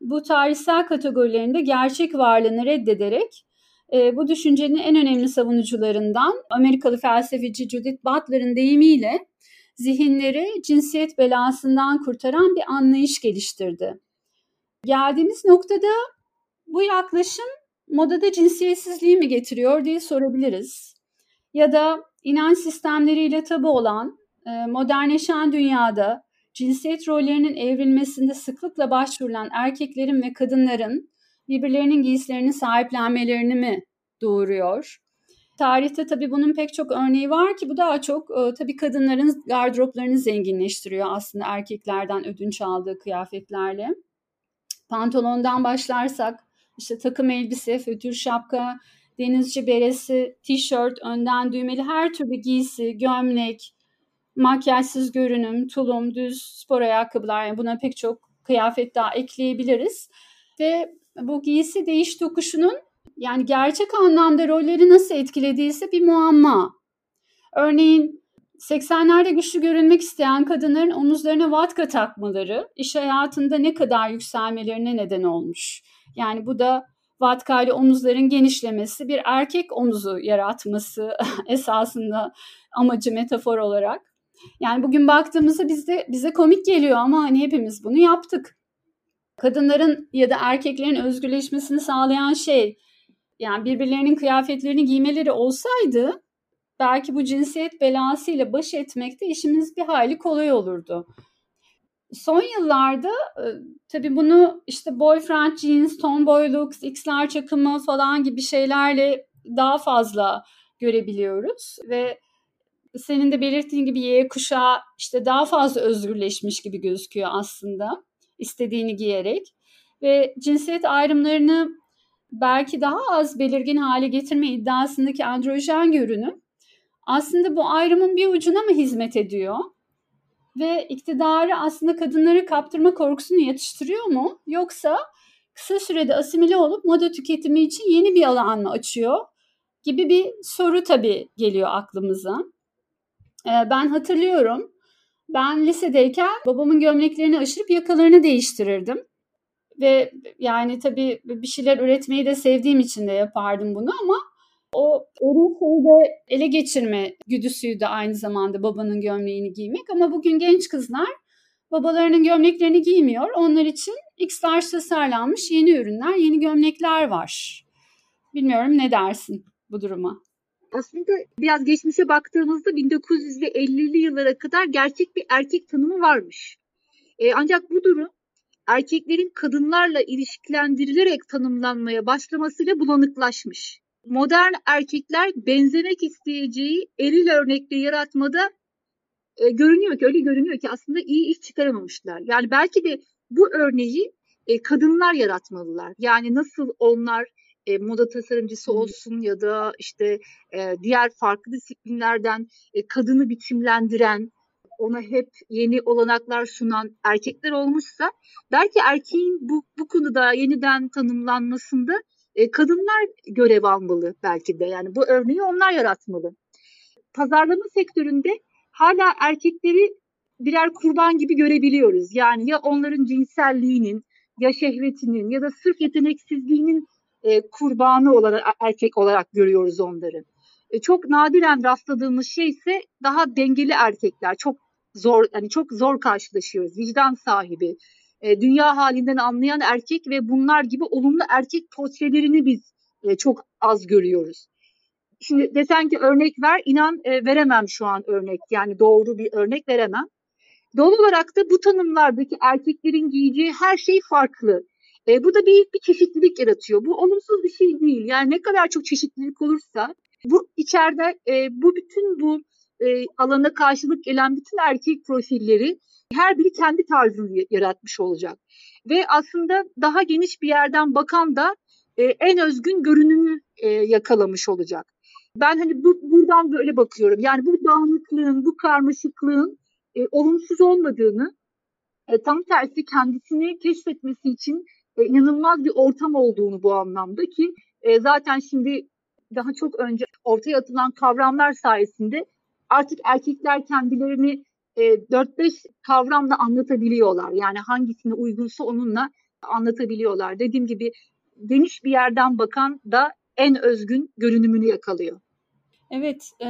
Bu tarihsel kategorilerinde gerçek varlığını reddederek e, bu düşüncenin en önemli savunucularından Amerikalı felsefeci Judith Butler'ın deyimiyle zihinleri cinsiyet belasından kurtaran bir anlayış geliştirdi. Geldiğimiz noktada bu yaklaşım modada cinsiyetsizliği mi getiriyor diye sorabiliriz. Ya da inanç sistemleriyle tabu olan e, modernleşen dünyada cinsiyet rollerinin evrilmesinde sıklıkla başvurulan erkeklerin ve kadınların birbirlerinin giysilerini sahiplenmelerini mi doğuruyor? Tarihte tabii bunun pek çok örneği var ki bu daha çok e, tabii kadınların gardıroplarını zenginleştiriyor aslında erkeklerden ödünç aldığı kıyafetlerle. Pantolondan başlarsak işte takım elbise, fötür şapka, denizci beresi, tişört, önden düğmeli her türlü giysi, gömlek, makyajsız görünüm, tulum, düz spor ayakkabılar yani buna pek çok kıyafet daha ekleyebiliriz. Ve bu giysi değiş tokuşunun yani gerçek anlamda rolleri nasıl etkilediyse bir muamma. Örneğin 80'lerde güçlü görünmek isteyen kadınların omuzlarına vatka takmaları iş hayatında ne kadar yükselmelerine neden olmuş. Yani bu da vatkayla omuzların genişlemesi, bir erkek omuzu yaratması [laughs] esasında amacı metafor olarak. Yani bugün baktığımızda bizde bize komik geliyor ama hani hepimiz bunu yaptık. Kadınların ya da erkeklerin özgürleşmesini sağlayan şey yani birbirlerinin kıyafetlerini giymeleri olsaydı belki bu cinsiyet belasıyla baş etmekte işimiz bir hayli kolay olurdu. Son yıllarda e, tabii bunu işte boyfriend jeans, tomboy looks, x'ler çakımı falan gibi şeylerle daha fazla görebiliyoruz ve senin de belirttiğin gibi Y kuşağı işte daha fazla özgürleşmiş gibi gözüküyor aslında istediğini giyerek ve cinsiyet ayrımlarını belki daha az belirgin hale getirme iddiasındaki androjen görünüm aslında bu ayrımın bir ucuna mı hizmet ediyor? ve iktidarı aslında kadınları kaptırma korkusunu yatıştırıyor mu? Yoksa kısa sürede asimile olup moda tüketimi için yeni bir alan mı açıyor? Gibi bir soru tabii geliyor aklımıza. Ee, ben hatırlıyorum. Ben lisedeyken babamın gömleklerini aşırıp yakalarını değiştirirdim. Ve yani tabii bir şeyler üretmeyi de sevdiğim için de yapardım bunu ama o eri de ele geçirme güdüsüydü aynı zamanda babanın gömleğini giymek. Ama bugün genç kızlar babalarının gömleklerini giymiyor. Onlar için X-Large tasarlanmış yeni ürünler, yeni gömlekler var. Bilmiyorum ne dersin bu duruma? Aslında biraz geçmişe baktığımızda 1950'li yıllara kadar gerçek bir erkek tanımı varmış. E, ancak bu durum erkeklerin kadınlarla ilişkilendirilerek tanımlanmaya başlamasıyla bulanıklaşmış. Modern erkekler benzemek isteyeceği eril örnekle yaratmada e, görünüyor ki öyle görünüyor ki aslında iyi iş çıkaramamışlar. Yani belki de bu örneği e, kadınlar yaratmalılar. Yani nasıl onlar e, moda tasarımcısı olsun ya da işte e, diğer farklı disiplinlerden e, kadını biçimlendiren, ona hep yeni olanaklar sunan erkekler olmuşsa belki erkeğin bu, bu konuda yeniden tanımlanmasında e, kadınlar görev almalı belki de. Yani bu örneği onlar yaratmalı. Pazarlama sektöründe hala erkekleri birer kurban gibi görebiliyoruz. Yani ya onların cinselliğinin ya şehvetinin ya da sırf yeteneksizliğinin e, kurbanı olarak erkek olarak görüyoruz onları. E, çok nadiren rastladığımız şey ise daha dengeli erkekler. Çok zor yani çok zor karşılaşıyoruz. Vicdan sahibi, e, dünya halinden anlayan erkek ve bunlar gibi olumlu erkek portrelerini biz e, çok az görüyoruz. Şimdi desen ki örnek ver, inan e, veremem şu an örnek. Yani doğru bir örnek veremem. Doğal olarak da bu tanımlardaki erkeklerin giyeceği her şey farklı. E, bu da büyük bir çeşitlilik yaratıyor. Bu olumsuz bir şey değil. Yani ne kadar çok çeşitlilik olursa bu içeride e, bu bütün bu e, alana karşılık gelen bütün erkek profilleri her biri kendi tarzını yaratmış olacak. Ve aslında daha geniş bir yerden bakan da e, en özgün görünümü e, yakalamış olacak. Ben hani bu, buradan böyle bakıyorum. Yani bu dağınıklığın, bu karmaşıklığın e, olumsuz olmadığını, e, tam tersi kendisini keşfetmesi için e, inanılmaz bir ortam olduğunu bu anlamda ki e, zaten şimdi daha çok önce ortaya atılan kavramlar sayesinde artık erkekler kendilerini e, 4-5 kavramla anlatabiliyorlar. Yani hangisine uygunsa onunla anlatabiliyorlar. Dediğim gibi geniş bir yerden bakan da en özgün görünümünü yakalıyor. Evet, e,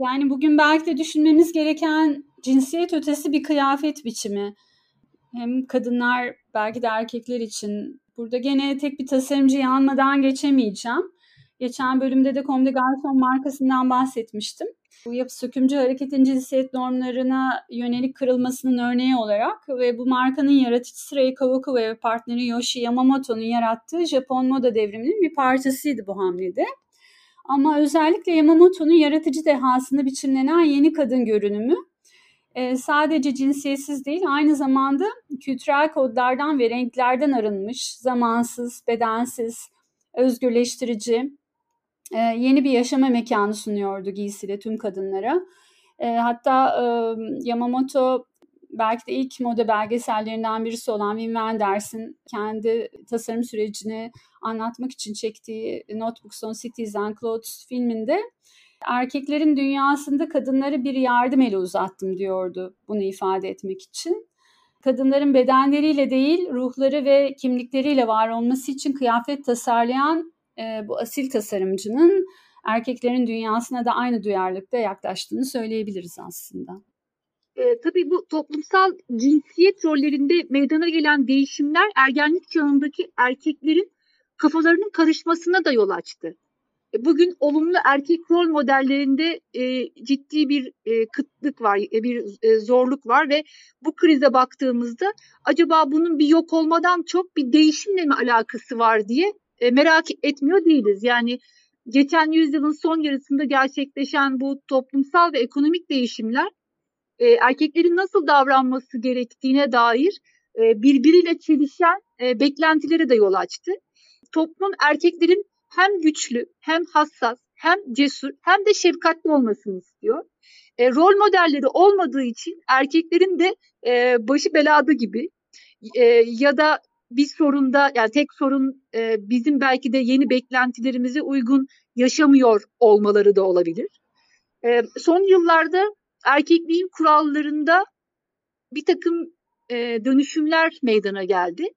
yani bugün belki de düşünmemiz gereken cinsiyet ötesi bir kıyafet biçimi. Hem kadınlar belki de erkekler için. Burada gene tek bir tasarımcı yanmadan geçemeyeceğim. Geçen bölümde de Comme des Garçons markasından bahsetmiştim. Bu yapı sökümcü hareketin cinsiyet normlarına yönelik kırılmasının örneği olarak ve bu markanın yaratıcısı Rei Kawaku ve partneri Yoshi Yamamoto'nun yarattığı Japon moda devriminin bir parçasıydı bu hamlede. Ama özellikle Yamamoto'nun yaratıcı dehasında biçimlenen yeni kadın görünümü e, sadece cinsiyetsiz değil aynı zamanda kültürel kodlardan ve renklerden arınmış, zamansız, bedensiz, özgürleştirici, e, yeni bir yaşama mekanı sunuyordu giysiyle tüm kadınlara. E, hatta e, Yamamoto belki de ilk moda belgesellerinden birisi olan Wim Wenders'in kendi tasarım sürecini anlatmak için çektiği Notebooks on Cities and Clothes filminde erkeklerin dünyasında kadınlara bir yardım eli uzattım diyordu bunu ifade etmek için. Kadınların bedenleriyle değil ruhları ve kimlikleriyle var olması için kıyafet tasarlayan e, bu asil tasarımcının erkeklerin dünyasına da aynı duyarlılıkta yaklaştığını söyleyebiliriz aslında. E, tabii bu toplumsal cinsiyet rollerinde meydana gelen değişimler ergenlik çağındaki erkeklerin kafalarının karışmasına da yol açtı. E, bugün olumlu erkek rol modellerinde e, ciddi bir e, kıtlık var, e, bir e, zorluk var ve bu krize baktığımızda acaba bunun bir yok olmadan çok bir değişimle mi alakası var diye e, merak etmiyor değiliz. Yani geçen yüzyılın son yarısında gerçekleşen bu toplumsal ve ekonomik değişimler e, erkeklerin nasıl davranması gerektiğine dair e, birbiriyle çelişen e, beklentilere de yol açtı. Toplum erkeklerin hem güçlü, hem hassas, hem cesur, hem de şefkatli olmasını istiyor. e, rol modelleri olmadığı için erkeklerin de e, başı belada gibi e, ya da bir sorunda yani tek sorun e, bizim belki de yeni beklentilerimize uygun yaşamıyor olmaları da olabilir. E, son yıllarda erkekliğin kurallarında bir takım e, dönüşümler meydana geldi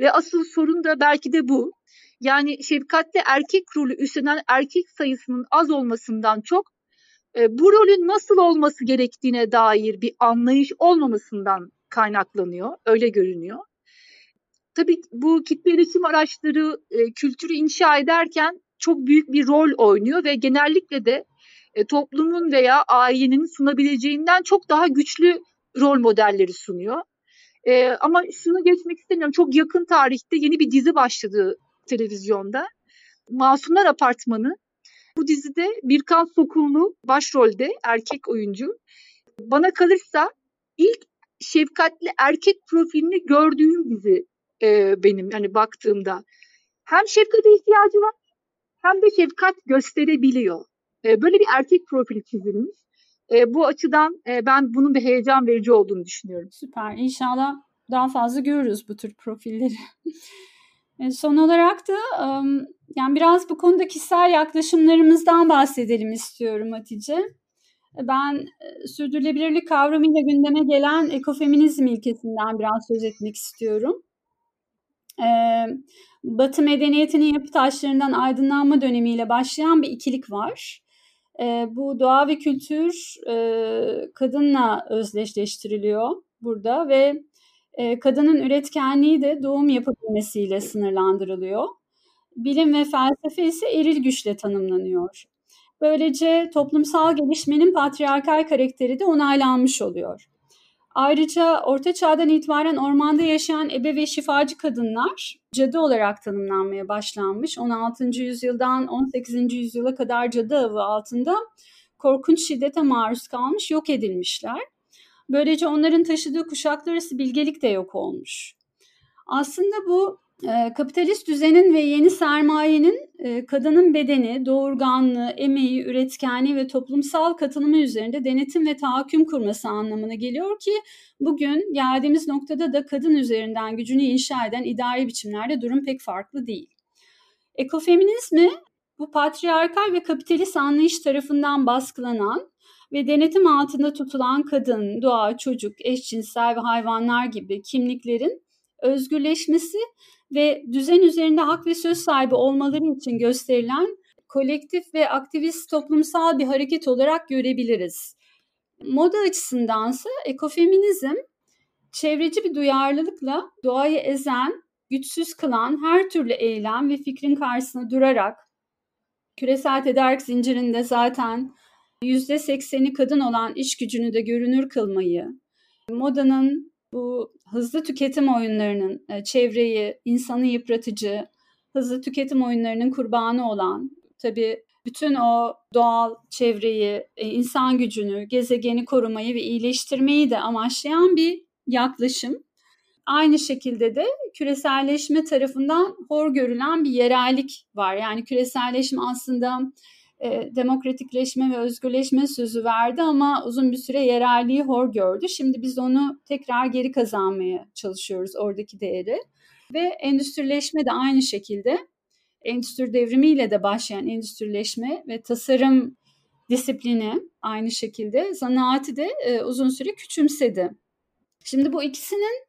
ve asıl sorun da belki de bu. Yani şefkatte erkek rolü üstlenen erkek sayısının az olmasından çok e, bu rolün nasıl olması gerektiğine dair bir anlayış olmamasından kaynaklanıyor. Öyle görünüyor. Tabii bu kitle iletişim araçları e, kültürü inşa ederken çok büyük bir rol oynuyor ve genellikle de e, toplumun veya ailenin sunabileceğinden çok daha güçlü rol modelleri sunuyor. E, ama şunu geçmek istemiyorum. Çok yakın tarihte yeni bir dizi başladı televizyonda. Masumlar Apartmanı. Bu dizide Birkan Sokullu başrolde erkek oyuncu. Bana kalırsa ilk şefkatli erkek profilini gördüğüm dizi e, benim hani baktığımda. Hem şefkate ihtiyacı var hem de şefkat gösterebiliyor. E, böyle bir erkek profili çizilmiş. E, bu açıdan e, ben bunun bir heyecan verici olduğunu düşünüyorum. Süper. İnşallah daha fazla görürüz bu tür profilleri. E, son olarak da yani biraz bu konuda kişisel yaklaşımlarımızdan bahsedelim istiyorum Hatice. E, ben e, sürdürülebilirlik kavramıyla gündeme gelen ekofeminizm ilkesinden biraz söz etmek istiyorum. Batı medeniyetinin yapı taşlarından aydınlanma dönemiyle başlayan bir ikilik var. Bu doğa ve kültür kadınla özdeşleştiriliyor burada ve kadının üretkenliği de doğum yapabilmesiyle sınırlandırılıyor. Bilim ve felsefe ise eril güçle tanımlanıyor. Böylece toplumsal gelişmenin patriarkal karakteri de onaylanmış oluyor. Ayrıca Orta Çağ'dan itibaren ormanda yaşayan ebe ve şifacı kadınlar cadı olarak tanımlanmaya başlanmış. 16. yüzyıldan 18. yüzyıla kadar cadı avı altında korkunç şiddete maruz kalmış, yok edilmişler. Böylece onların taşıdığı kuşaklar arası bilgelik de yok olmuş. Aslında bu kapitalist düzenin ve yeni sermayenin e, kadının bedeni, doğurganlığı, emeği, üretkenliği ve toplumsal katılımı üzerinde denetim ve tahakküm kurması anlamına geliyor ki bugün geldiğimiz noktada da kadın üzerinden gücünü inşa eden idari biçimlerde durum pek farklı değil. Ekofeminizmi bu patriarkal ve kapitalist anlayış tarafından baskılanan ve denetim altında tutulan kadın, doğa, çocuk, eşcinsel ve hayvanlar gibi kimliklerin özgürleşmesi ve düzen üzerinde hak ve söz sahibi olmaları için gösterilen kolektif ve aktivist toplumsal bir hareket olarak görebiliriz. Moda açısındansa ekofeminizm çevreci bir duyarlılıkla doğayı ezen, güçsüz kılan her türlü eylem ve fikrin karşısına durarak küresel tedarik zincirinde zaten %80'i kadın olan iş gücünü de görünür kılmayı, modanın bu hızlı tüketim oyunlarının e, çevreyi, insanı yıpratıcı, hızlı tüketim oyunlarının kurbanı olan, tabii bütün o doğal çevreyi, e, insan gücünü, gezegeni korumayı ve iyileştirmeyi de amaçlayan bir yaklaşım. Aynı şekilde de küreselleşme tarafından hor görülen bir yerellik var. Yani küreselleşme aslında e, demokratikleşme ve özgürleşme sözü verdi ama uzun bir süre yerelliği hor gördü. Şimdi biz onu tekrar geri kazanmaya çalışıyoruz oradaki değeri. Ve endüstrileşme de aynı şekilde endüstri devrimiyle de başlayan endüstrileşme ve tasarım disiplini aynı şekilde zanaati de e, uzun süre küçümsedi. Şimdi bu ikisinin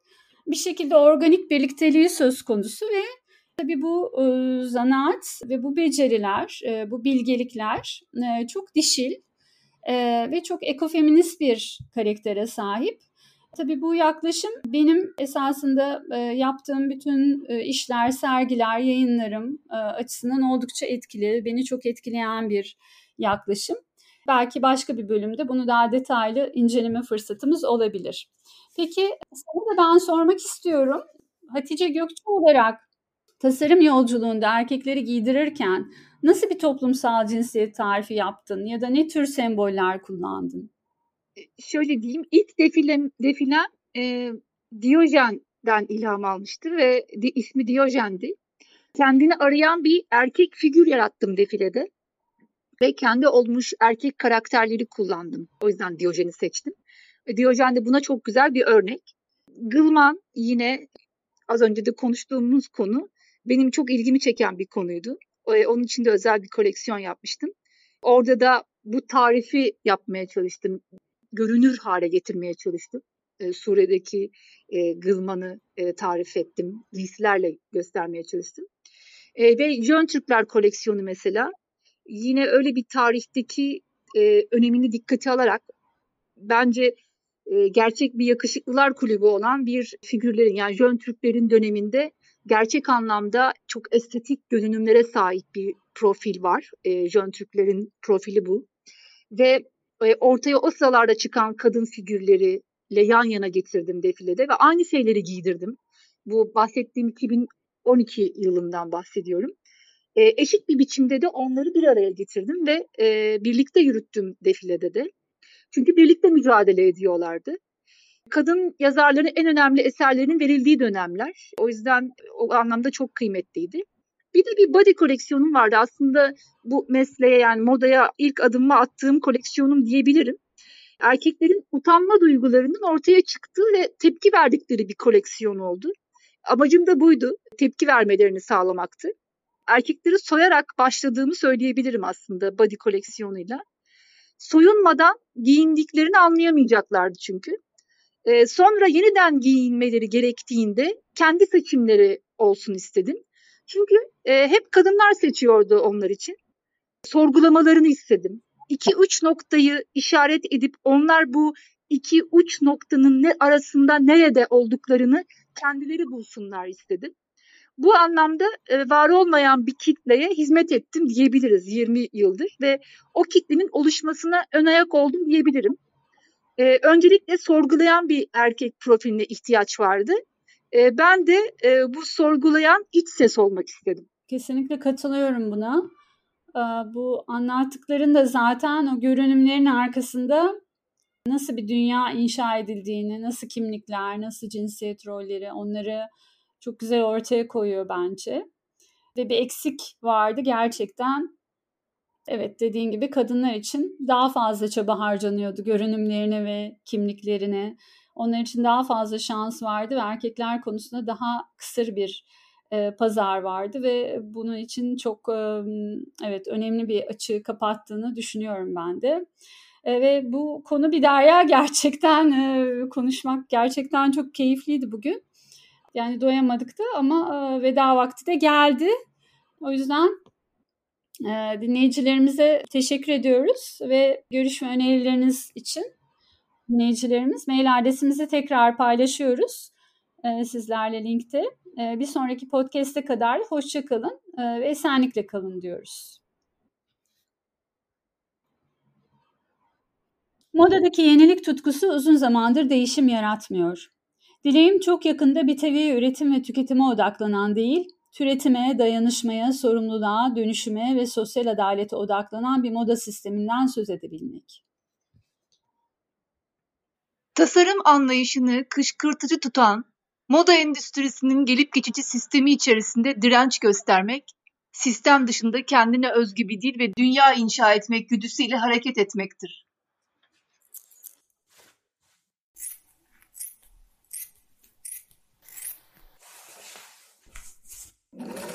bir şekilde organik birlikteliği söz konusu ve Tabii bu e, zanaat ve bu beceriler, e, bu bilgelikler e, çok dişil e, ve çok ekofeminist bir karaktere sahip. Tabii bu yaklaşım benim esasında e, yaptığım bütün e, işler, sergiler, yayınlarım e, açısından oldukça etkili, beni çok etkileyen bir yaklaşım. Belki başka bir bölümde bunu daha detaylı inceleme fırsatımız olabilir. Peki sana da ben sormak istiyorum. Hatice Gökçe olarak tasarım yolculuğunda erkekleri giydirirken nasıl bir toplumsal cinsiyet tarifi yaptın ya da ne tür semboller kullandın? E, şöyle diyeyim, ilk defilem, defilem e, Diyojen'den ilham almıştı ve di, ismi Diyojen'di. Kendini arayan bir erkek figür yarattım defilede. ve kendi olmuş erkek karakterleri kullandım. O yüzden Diyojen'i seçtim. Diyojen de buna çok güzel bir örnek. Gılman yine az önce de konuştuğumuz konu benim çok ilgimi çeken bir konuydu. Onun için de özel bir koleksiyon yapmıştım. Orada da bu tarifi yapmaya çalıştım. Görünür hale getirmeye çalıştım. E, Suriye'deki e, Gılman'ı e, tarif ettim. Giysilerle göstermeye çalıştım. E, ve Jön Türkler koleksiyonu mesela yine öyle bir tarihteki e, önemini dikkate alarak bence e, gerçek bir yakışıklılar kulübü olan bir figürlerin yani Jön Türklerin döneminde gerçek anlamda çok estetik görünümlere sahip bir profil var. E, Jön Türklerin profili bu. Ve e, ortaya o sıralarda çıkan kadın figürleriyle yan yana getirdim defilede ve aynı şeyleri giydirdim. Bu bahsettiğim 2012 yılından bahsediyorum. E, eşit bir biçimde de onları bir araya getirdim ve e, birlikte yürüttüm defilede de. Çünkü birlikte mücadele ediyorlardı. Kadın yazarların en önemli eserlerinin verildiği dönemler. O yüzden o anlamda çok kıymetliydi. Bir de bir body koleksiyonum vardı. Aslında bu mesleğe yani modaya ilk adımımı attığım koleksiyonum diyebilirim. Erkeklerin utanma duygularının ortaya çıktığı ve tepki verdikleri bir koleksiyon oldu. Amacım da buydu. Tepki vermelerini sağlamaktı. Erkekleri soyarak başladığımı söyleyebilirim aslında body koleksiyonuyla. Soyunmadan giyindiklerini anlayamayacaklardı çünkü. Ee, sonra yeniden giyinmeleri gerektiğinde kendi seçimleri olsun istedim. Çünkü e, hep kadınlar seçiyordu onlar için. Sorgulamalarını istedim. İki uç noktayı işaret edip onlar bu iki uç noktanın ne arasında nerede olduklarını kendileri bulsunlar istedim. Bu anlamda e, var olmayan bir kitleye hizmet ettim diyebiliriz 20 yıldır ve o kitlenin oluşmasına ön ayak oldum diyebilirim. E, öncelikle sorgulayan bir erkek profiline ihtiyaç vardı. E, ben de e, bu sorgulayan iç ses olmak istedim. Kesinlikle katılıyorum buna. E, bu anlattıkların da zaten o görünümlerin arkasında nasıl bir dünya inşa edildiğini, nasıl kimlikler, nasıl cinsiyet rolleri onları çok güzel ortaya koyuyor bence. Ve bir eksik vardı gerçekten. Evet dediğin gibi kadınlar için daha fazla çaba harcanıyordu görünümlerine ve kimliklerine. Onlar için daha fazla şans vardı ve erkekler konusunda daha kısır bir e, pazar vardı ve bunun için çok e, evet önemli bir açığı kapattığını düşünüyorum ben de. E, ve bu konu bir derya [laughs] gerçekten e, konuşmak gerçekten çok keyifliydi bugün. Yani doyamadık da ama e, veda vakti de geldi. O yüzden dinleyicilerimize teşekkür ediyoruz ve görüş ve önerileriniz için dinleyicilerimiz mail adresimizi tekrar paylaşıyoruz e, sizlerle linkte. E, bir sonraki podcast'e kadar hoşçakalın e, ve esenlikle kalın diyoruz. Modadaki yenilik tutkusu uzun zamandır değişim yaratmıyor. Dileğim çok yakında bir teviye üretim ve tüketime odaklanan değil, türetime, dayanışmaya, sorumluluğa, dönüşüme ve sosyal adalete odaklanan bir moda sisteminden söz edebilmek. Tasarım anlayışını kışkırtıcı tutan moda endüstrisinin gelip geçici sistemi içerisinde direnç göstermek, sistem dışında kendine özgü bir dil ve dünya inşa etmek güdüsüyle hareket etmektir. you